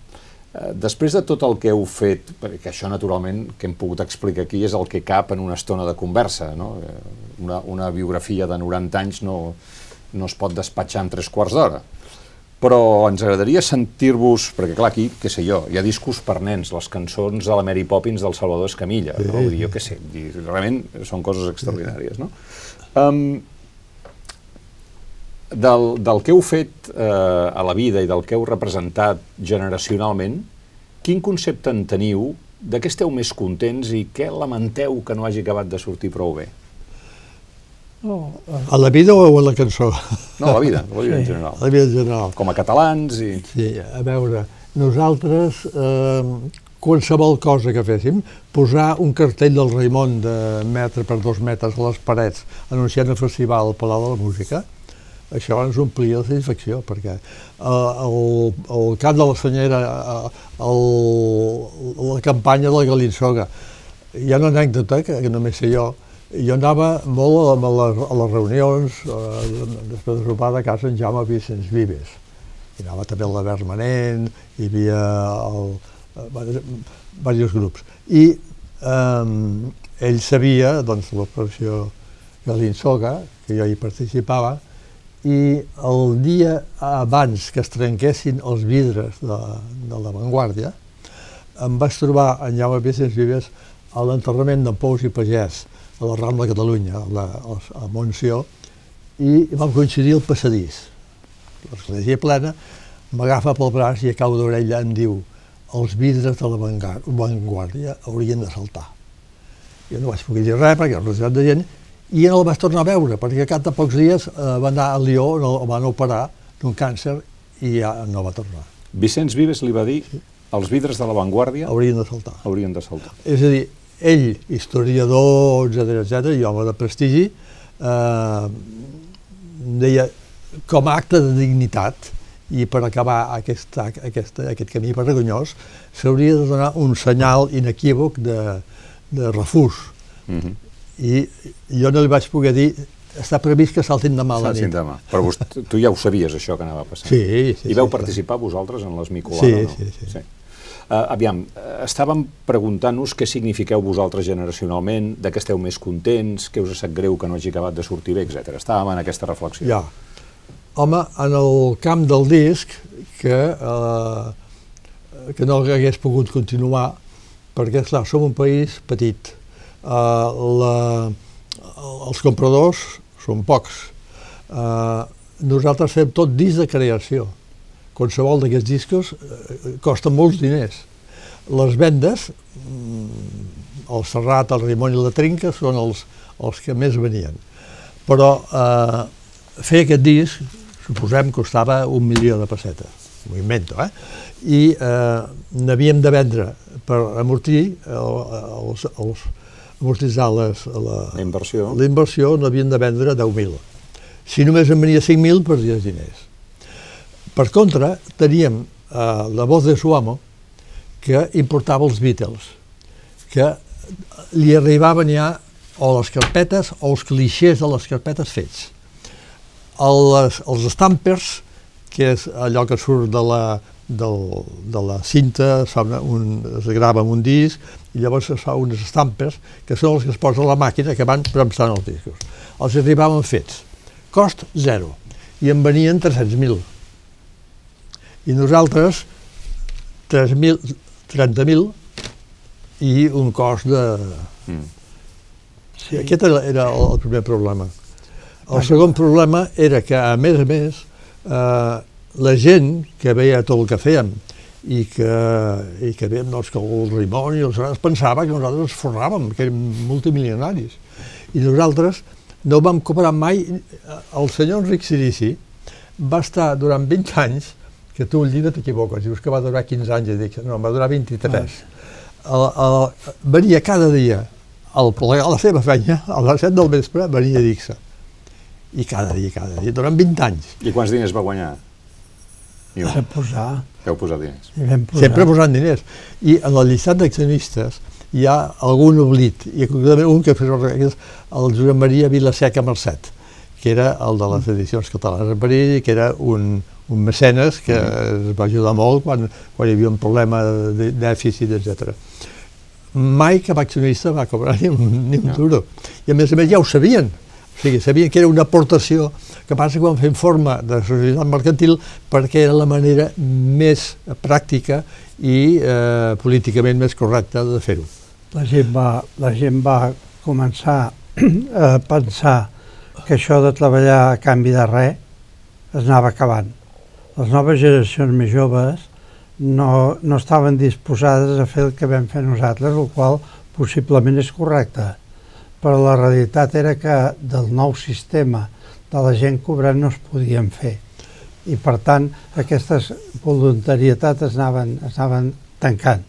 Uh, després de tot el que heu fet, perquè això naturalment que hem pogut explicar aquí és el que cap en una estona de conversa, no? Eh, Una, una biografia de 90 anys no, no es pot despatxar en tres quarts d'hora. Però ens agradaria sentir-vos, perquè clar, aquí, què sé jo, hi ha discos per nens, les cançons de la Mary Poppins del Salvador Escamilla, Sí. no? Vull dir, jo què sé, realment són coses extraordinàries, no? Um, del, del que heu fet eh, a la vida i del que heu representat generacionalment, quin concepte en teniu, de què esteu més contents i què lamenteu que no hagi acabat de sortir prou bé? No, eh, A la vida o a la cançó? No, a la vida, a la vida en Sí. A general. la vida en general. Com a catalans i... Sí, a veure, nosaltres, eh, qualsevol cosa que féssim, posar un cartell del Raimon de metre per dos metres a les parets anunciant el festival al Palau de la Música, això ens omplia de satisfacció, perquè eh, el, el camp de la Senyera, eh, el, la campanya de la Galinsoga, hi ha una anècdota que, que només sé jo, jo anava molt a, les, a les reunions, eh, després de sopar de casa en Jaume Vicenç Vives. Hi anava també el Labert Manent, hi havia el, eh, diversos grups. I eh, ell sabia doncs, l'operació Galinsoga, que jo hi participava, i el dia abans que es trenquessin els vidres de, de l'avantguàrdia, em vaig trobar en Jaume Vicenç Vives a l'enterrament d'en Pous i Pagès, a la Rambla de Catalunya, a, la, a Montsió, i vam coincidir al passadís. L'església plena, m'agafa pel braç i a cau d'orella em diu els vidres de l'avantguàrdia haurien de saltar. Jo no vaig poder dir res perquè era una de gent i no el vaig tornar a veure perquè cap de pocs dies eh, va anar a Lió, no, van operar d'un càncer i ja no va tornar. Vicenç Vives li va dir els vidres de l'avantguàrdia Haurien de saltar. haurien de saltar. És a dir, ell, historiador, etc etc, i home de prestigi, eh, deia, com a acte de dignitat, i per acabar aquest, aquest, aquest camí vergonyós, s'hauria de donar un senyal inequívoc de, de refús. Mm -hmm. I jo no li vaig poder dir, està previst que saltin demà a la nit. demà. Però vos, tu ja ho sabies, això que anava passant. Sí, sí. I veu sí, participar vosaltres en l'esmicolada, Sí, no? sí, sí. sí. Uh, aviam, uh, estàvem preguntant-nos què signifiqueu vosaltres generacionalment, de què esteu més contents, què us sap greu que no hagi acabat de sortir bé, etc. Estàvem en aquesta reflexió. Ja. Home, en el camp del disc, que, eh, que no hagués pogut continuar, perquè, esclar, som un país petit. Eh, la, els compradors són pocs. Eh, nosaltres fem tot disc de creació. Qualsevol d'aquests discos eh, costa molts diners. Les vendes, mm, el Serrat, el Rimon i la Trinca són els, els que més venien. Però eh, fer aquest disc, suposem, costava un milió de pessetes, m'ho invento, eh? I eh, n'havíem de vendre per amortir els, els amortitzar les, la, la inversió, la inversió n'havien de vendre 10.000. Si només en venia 5.000, perdies diners. Per contra, teníem eh, la voz de Suamo, que importava els Beatles, que li arribaven ja o les carpetes o els clixés de les carpetes fets. El, les, els stampers, que és allò que surt de la, del, de la cinta, una, un, es grava amb un disc i llavors es fa uns stampers que són els que es posen a la màquina que van premsant els discos. Els arribaven fets. Cost zero. I en venien 300.000. I nosaltres 30.000 i un cost de... Mm. Sí. Aquest era, el, el primer problema. El segon problema era que, a més a més, eh, la gent que veia tot el que fèiem i que, i que veiem doncs, que el Rimon i els grans pensava que nosaltres ens forràvem, que érem multimilionaris. I nosaltres no vam cobrar mai... El senyor Enric Sirici va estar durant 20 anys, que tu el llibre t'equivoques, dius que va durar 15 anys, i dic, no, va durar 23. Ah el, el, venia cada dia al plegar la seva feina, a les 7 del vespre, venia a dir-se. I cada dia, cada dia, durant 20 anys. I quants diners va guanyar? I vam posar. Vau posar diners. I vam posar. Sempre posant diners. I en el llistat d'accionistes hi ha algun oblit, i concretament un que és el Josep Maria Vilaseca Mercet, que era el de les edicions catalanes en perill, que era un, un mecenes que mm. es va ajudar molt quan, quan hi havia un problema de dèficit, etc. Mai cap accionista va cobrar ni un, ni un no. duro. I a més a més ja ho sabien. O sigui, sabien que era una aportació que passa quan fem forma de societat mercantil perquè era la manera més pràctica i eh, políticament més correcta de fer-ho. La gent va, la gent va començar a pensar que això de treballar a canvi de res es anava acabant les noves generacions més joves no, no estaven disposades a fer el que vam fer nosaltres, el qual possiblement és correcte. Però la realitat era que del nou sistema de la gent cobrant no es podien fer. I per tant aquestes voluntarietats es anaven, es anaven tancant.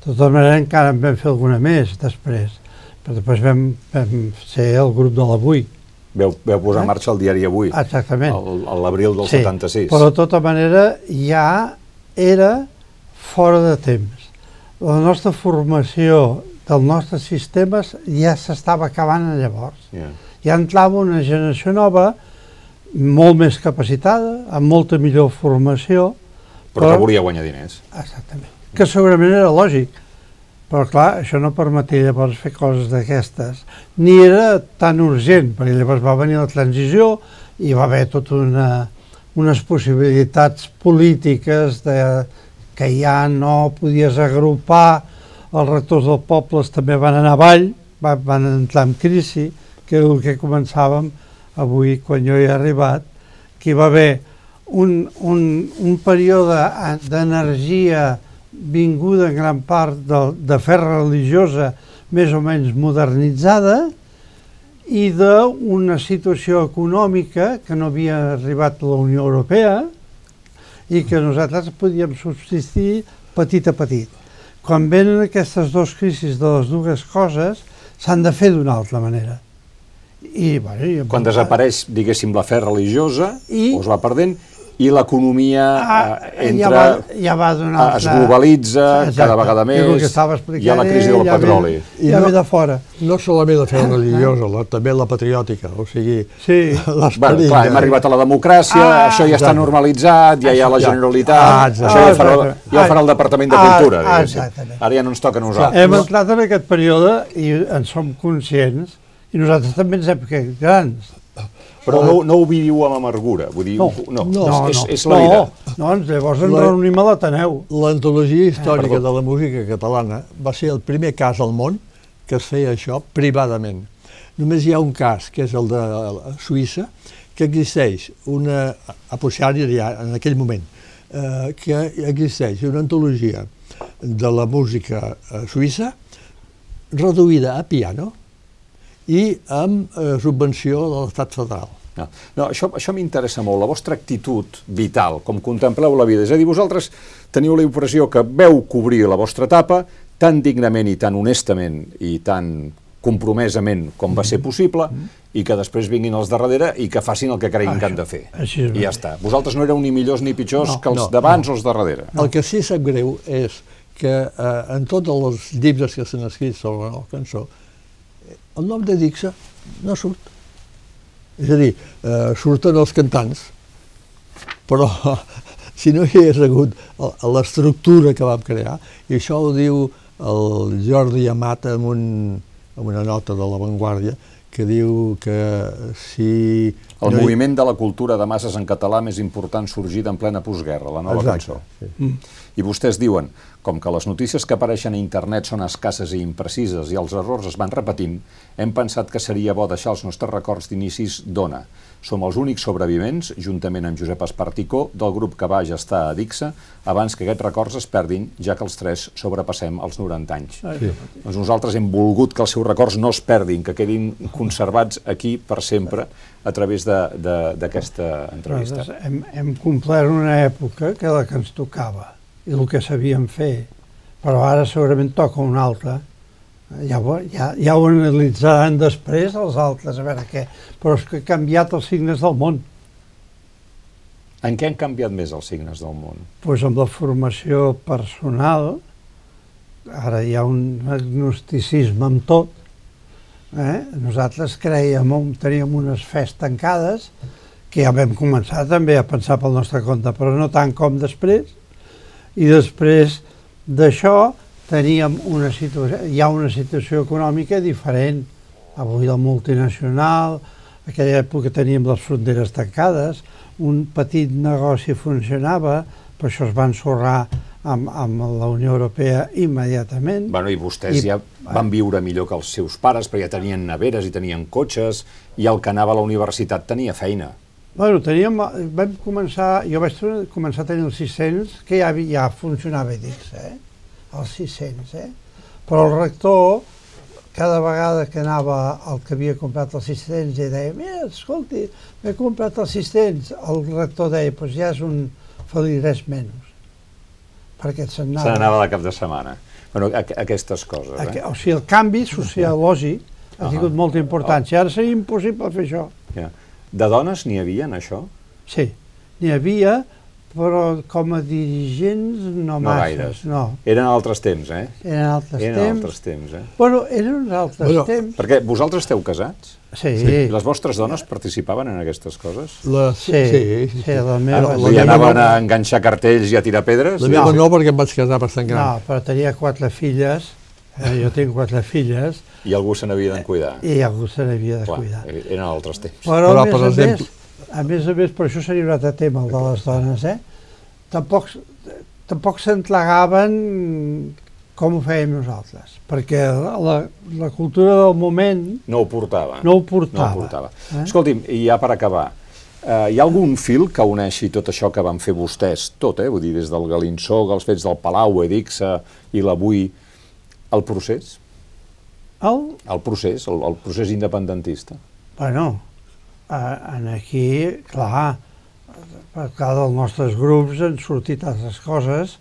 De tota manera encara en vam fer alguna més després, però després vam, vam ser el grup de l'avui, Veu, veu posar en eh? marxa el diari Avui, Exactament. l'abril del sí, 76. Però de tota manera ja era fora de temps. La nostra formació dels nostres sistemes ja s'estava acabant llavors. Yeah. Ja entrava una generació nova, molt més capacitada, amb molta millor formació. Però, però que volia guanyar diners. Exactament. Que segurament era lògic però clar, això no permetia llavors fer coses d'aquestes. Ni era tan urgent, perquè llavors va venir la transició i va haver tot una, unes possibilitats polítiques de, que ja no podies agrupar, els rectors dels pobles també van anar avall, van, van entrar en crisi, que és el que començàvem avui quan jo he arribat, que hi va haver un, un, un període d'energia vinguda en gran part de, de fe religiosa més o menys modernitzada i d'una situació econòmica que no havia arribat a la Unió Europea i que nosaltres podíem subsistir petit a petit. Quan venen aquestes dues crisis de les dues coses, s'han de fer d'una altra manera. I, bueno, i Quan desapareix, diguéssim, la fe religiosa, I, o es va perdent, i l'economia ah, eh, entra, ja va, ja va donar es globalitza Exacte, cada vegada més, hi ha la crisi del ja petroli. Ve, I ja no, ve de fora. No solament la fe religiosa, la, també la patriòtica, o sigui, sí. bueno, clar, hem arribat a la democràcia, ah, això ja està normalitzat, ja hi ha la Generalitat, ah, això ja ho, farà, ja ho farà el Departament de Cultura. Ah, Ara ja no ens toca a nosaltres. Hem entrat en aquest període i en som conscients, i nosaltres també ens hem fet grans però no, no ho viviu amb amargura, vull dir, no, no, no, no és, és la vida. No, doncs llavors ens reunim a l'Ateneu. L'antologia històrica eh, de la música catalana va ser el primer cas al món que es feia això privadament. Només hi ha un cas, que és el de Suïssa, que existeix una, a Puixària ja en aquell moment, eh, que existeix una antologia de la música eh, suïssa reduïda a piano i amb eh, subvenció de l'estat federal. No, no això, això m'interessa molt, la vostra actitud vital, com contempleu la vida. És a dir, vosaltres teniu la impressió que veu cobrir la vostra etapa tan dignament i tan honestament i tan compromesament com va ser mm-hmm. possible mm-hmm. i que després vinguin els darrere i que facin el que creguin que han de fer. I ja està. Vosaltres no éreu ni millors ni pitjors no, que els no, d'abans no. o els de darrere. No. El que sí sap greu és que eh, en tots els llibres que s'han escrit sobre la cançó el nom de Dixa no surt. És a dir, eh, surten els cantants, però si no hi hagués hagut l'estructura que vam crear, i això ho diu el Jordi Amat en, un, en una nota de l'avantguàrdia, que diu que si... El no moviment hi... de la cultura de masses en català més important sorgit en plena postguerra, la nova Exacte, cançó. Sí. Mm. I vostès diuen, com que les notícies que apareixen a internet són escasses i imprecises i els errors es van repetint, hem pensat que seria bo deixar els nostres records d'inicis d'Ona. Som els únics sobrevivents, juntament amb Josep Esparticó, del grup que va gestar a Dixa, abans que aquests records es perdin, ja que els tres sobrepassem els 90 anys. Sí. Doncs nosaltres hem volgut que els seus records no es perdin, que quedin conservats aquí per sempre a través d'aquesta entrevista. Hem, hem complert una època que la que ens tocava i el que sabíem fer, però ara segurament toca una altra. Ja, ja, ja ho analitzaran després els altres, a veure què. Però és que ha canviat els signes del món. En què han canviat més els signes del món? Doncs pues amb la formació personal, ara hi ha un agnosticisme amb tot, eh? nosaltres creiem, teníem unes fes tancades, que ja vam començar també a pensar pel nostre compte, però no tant com després, i després d'això teníem una situació, hi ha una situació econòmica diferent. Avui la multinacional, aquella època teníem les fronteres tancades, un petit negoci funcionava, però això es va ensorrar amb, amb la Unió Europea immediatament. Bueno, I vostès I, ja van viure millor que els seus pares, perquè ja tenien neveres i tenien cotxes, i el que anava a la universitat tenia feina. Bueno, teníem, vam començar, jo vaig començar a tenir els 600, que ja, ja funcionava Edix, eh? Els 600, eh? Però el rector, cada vegada que anava el que havia comprat els 600 i deia, mira, escolti, m'he comprat els 600, el rector deia, doncs pues ja és un felirès menys. Perquè se'n anava. Se n'anava de cap de setmana. Bueno, aquestes coses, eh? O sigui, el canvi sociològic ha uh -huh. tingut molta importància. Ara seria impossible fer això. Yeah. De dones n'hi havia en això? Sí, n'hi havia, però com a dirigents no, no masses. Gaires. No. Eren altres temps, eh? Eren altres eren temps. altres temps, eh? Bueno, eren altres bueno, temps. Perquè vosaltres esteu casats? Sí. sí. Les vostres dones participaven en aquestes coses? La, sí, sí, sí, sí. la meva... La, la anaven no... a enganxar cartells i a tirar pedres? La meva no, no perquè em vaig casar bastant gran. No, però tenia quatre filles, eh, jo tinc quatre filles, i algú se n'havia de cuidar. I algú se n'havia de Clar, cuidar. Eren altres temps. Però, Però a, més per exemple... a, més, a més a més, per això seria un altre tema, el de les dones, eh? Tampoc, tampoc s'entlegaven com ho fèiem nosaltres, perquè la, la cultura del moment... No ho portava. No ho portava. No ho portava. Eh? Escolti'm, i ja per acabar, eh, hi ha algun fil que uneixi tot això que van fer vostès, tot, eh? Vull dir, des del Galinsó, els fets del Palau, Edixa i l'avui, el procés? El? El procés, el, el procés independentista. Bueno, en aquí, clar, per cada dels nostres grups han sortit altres coses.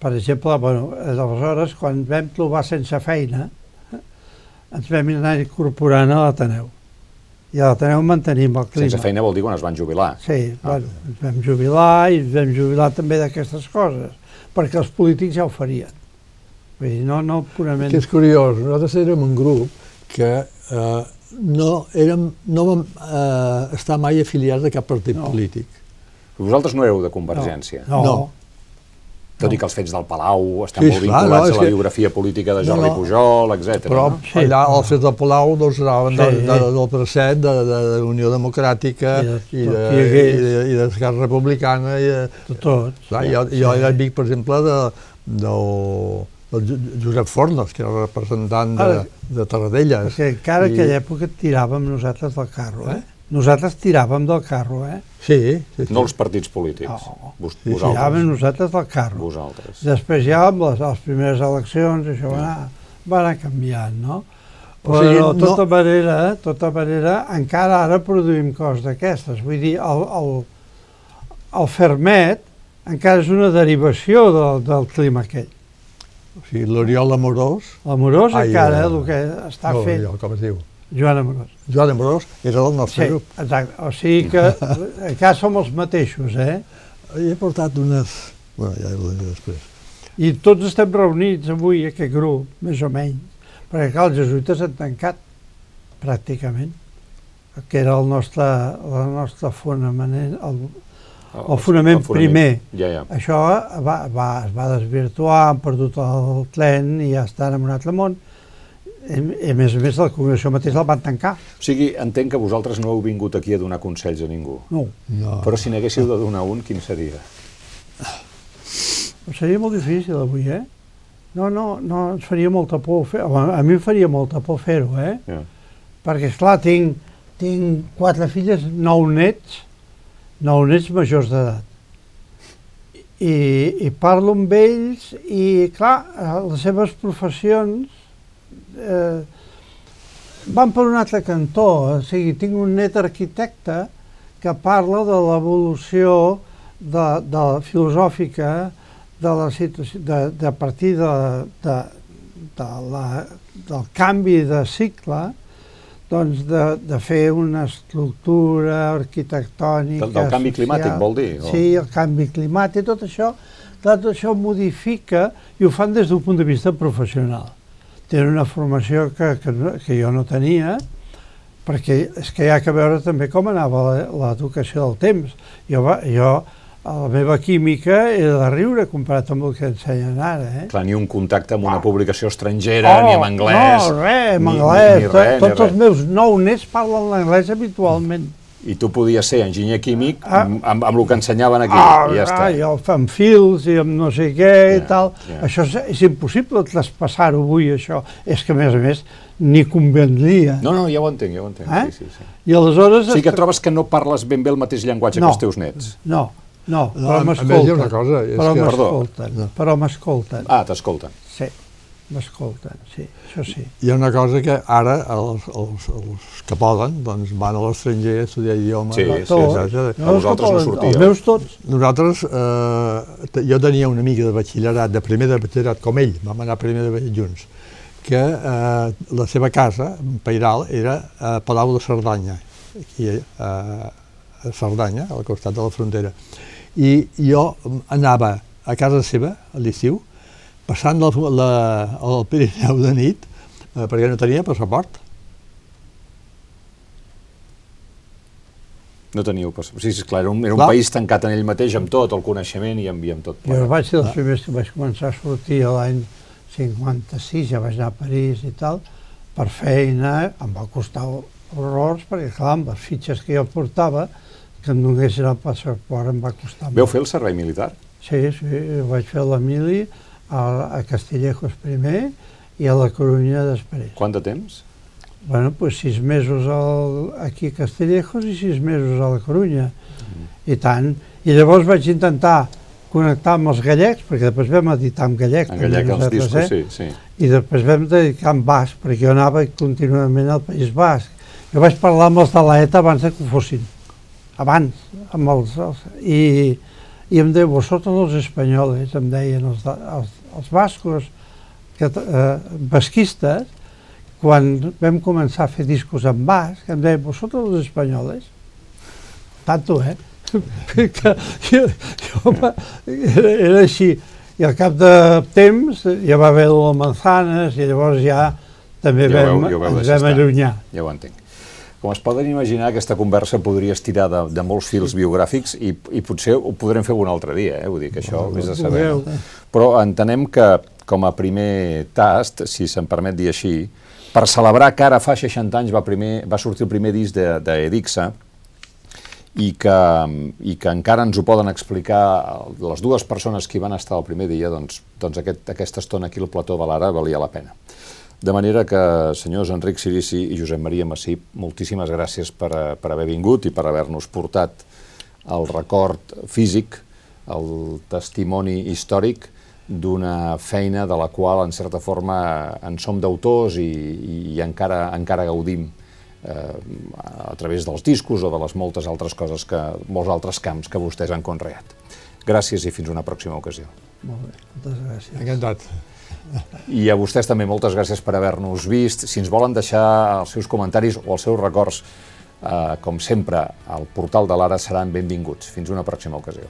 Per exemple, bueno, aleshores, quan vam trobar sense feina, ens vam anar incorporant a l'Ateneu. I a l'Ateneu mantenim el clima. Sense feina vol dir quan es van jubilar. Sí, ah. bueno, ens vam jubilar i ens vam jubilar també d'aquestes coses, perquè els polítics ja ho farien. Vull dir, no, no purament... Que és curiós, nosaltres érem un grup que eh, no, érem, no vam eh, estar mai afiliats a cap partit no. polític. Vosaltres no éreu de Convergència? No. no. Tot no. i que els fets del Palau estan sí, molt vinculats no, a la que... biografia política de Jordi no, no. Pujol, etc. Però no? sí. allà els fets del Palau doncs, anaven sí. de, de, del Preset, de, de, de Unió Democràtica i d'Esquerra de, Republicana. I de, tot. Clar, sí, jo, jo era amic, per exemple, de, del el Josep Fornes, que era representant de, Ara, de Tarradellas. Perquè encara I... aquella època tiràvem nosaltres del carro, eh? Nosaltres tiràvem del carro, eh? Sí, sí, sí. No els partits polítics. Oh. Vos, Sí, sí, Tiràvem vosaltres. nosaltres del carro. Vosaltres. Després ja amb les, les primeres eleccions això va anar, va anar canviant, no? O Però sigui, de no- tota manera, tota manera, encara ara produïm coses d'aquestes. Vull dir, el, el, el fermet encara és una derivació del, del clima aquell. O sigui, l'Oriol Amorós... L'amorós Ai, encara eh, el que està no, fent, Oriol, com es diu? Joan Amorós. Joan Amorós era del nostre Sí, grup. exacte. O sigui que encara som els mateixos, eh? He portat unes... Bueno, ja ho diré després. I tots estem reunits avui, aquest grup, més o menys, perquè clar, els jesuïtes han tancat, pràcticament, que era el nostre, el nostre fonament, el, el fonament primer. Ja, ja. Això va, va, es va desvirtuar, han perdut el tren i ja estan en un altre món. I, i a més a més, la congregació mateix el van tancar. O sigui, entenc que vosaltres no heu vingut aquí a donar consells a ningú. No, No. Però si n'haguéssiu de donar un, quin seria? seria molt difícil avui, eh? No, no, no, ens faria molta por fer A mi em faria molta por fer-ho, eh? Ja. perquè esclar, tinc, tinc quatre filles, nou nets, nou nets majors d'edat. I, I parlo amb ells i, clar, eh, les seves professions eh, van per un altre cantó. O sigui, tinc un net arquitecte que parla de l'evolució de, de filosòfica de la situació, de, de partir de, de, de la, del canvi de cicle, doncs de, de fer una estructura arquitectònica... Del- del canvi climàtic, social. vol dir, o? Sí, el canvi climàtic, tot això, clar, tot això modifica i ho fan des d'un punt de vista professional. Tenen una formació que, que, no- que jo no tenia, perquè és que hi ha que veure també com anava l'educació del temps. Jo, va, jo, la meva química era de riure comparat amb el que ensenyen ara, eh? Clar, ni un contacte amb una publicació estrangera, ni en anglès. Oh, No, res, ni- anglès. Ni, ni Tot- res, ni Tots els meus nou nets parlen l'anglès habitualment. I tu podies ser enginyer químic Ah. amb, amb, amb el que ensenyaven aquí, Ah, i ja està. ah, i el fan fils i amb no sé què i Ja, tal. ja. Això és, és impossible traspassar-ho avui, això. És que, a més a més, ni convendria. No, no, ja ho entenc, ja ho entenc. Eh? Sí, sí, sí. I aleshores... Sigui que es- trobes que no parles ben bé el mateix llenguatge No. que els teus nets. No, no, No, però hi ha m'escolten. una cosa, és Però que- Perdó. m'escolten, No. però m'escolten. Ah, t'escolten. Sí, m'escolten, sí, això sí. Hi ha una cosa que ara els, els, els que poden doncs van a l'estranger a estudiar idiomes. Sí, va- sí, Tot. etcètera. A vosaltres no sortia. Els meus tots. Nosaltres, eh, jo tenia una amiga de batxillerat, de primer de batxillerat, com ell, vam anar primer de batxillerat junts, que eh, la seva casa, Pairal, era a Palau de Cerdanya, aquí eh, a Cerdanya, al costat de la frontera. I jo anava a casa seva a l'estiu, passant la, la, el Pirineu de nit, eh, perquè no tenia passaport. No teníu pas... Sí, clar, era un, era un Clar. país tancat en ell mateix amb tot, el coneixement i amb, i amb tot. Jo vaig ser dels primers que vaig començar a sortir a l'any 56, ja vaig anar a París i tal, per feina, em va costar horrors, perquè clar, amb les fitxes que jo portava, que em donessin el passaport em va costar Veu molt. fer el servei militar? Sí, sí, vaig fer a l'Emili, a, a Castillejos primer i a la Corunya després. Quant de temps? Bueno, pues sis mesos al, aquí a Castillejos i sis mesos a la Corunya. I tant. I llavors vaig intentar connectar amb els gallecs, perquè després vam editar en gallec. En gallec els discos, eh? sí, sí. I després vam dedicar en basc, perquè jo anava contínuament al País Basc. Jo vaig parlar amb els de l'ETA abans que ho fossin. Abans, amb els... els i, I em deia, vosotros los españoles, em deien els, els, els bascos, que, eh, basquistes, quan vam començar a fer discos en basc, em deia, vosotros los españoles, tanto, eh? que jo, jo, va- era, era així. I al cap de temps ja va haver el Manzanes i llavors ja també Ja vam, veu- ja veu ens vam allunyar. Ja ho entenc. Com es poden imaginar, aquesta conversa podria estirar de, de molts fils biogràfics i, i potser ho podrem fer un altre dia, eh? vull dir que això és de saber. No? Però entenem que, com a primer tast, si se'n permet dir així, per celebrar que ara fa 60 anys va, primer, va sortir el primer disc d'Edixa, i que, i que encara ens ho poden explicar les dues persones que hi van estar el primer dia, doncs, doncs aquest, aquesta estona aquí al plató de l'Ara valia la pena. De manera que, senyors Enric Sirici i Josep Maria Massip, moltíssimes gràcies per, per haver vingut i per haver-nos portat el record físic, el testimoni històric d'una feina de la qual, en certa forma, en som d'autors i, i encara, encara gaudim eh, a través dels discos o de les moltes altres coses que, molts altres camps que vostès han conreat. Gràcies i fins una pròxima ocasió. Molt bé, moltes gràcies. Encantat. I a vostès també moltes gràcies per haver-nos vist. Si ens volen deixar els seus comentaris o els seus records, eh, com sempre, al portal de l'Ara seran benvinguts. Fins una pròxima ocasió.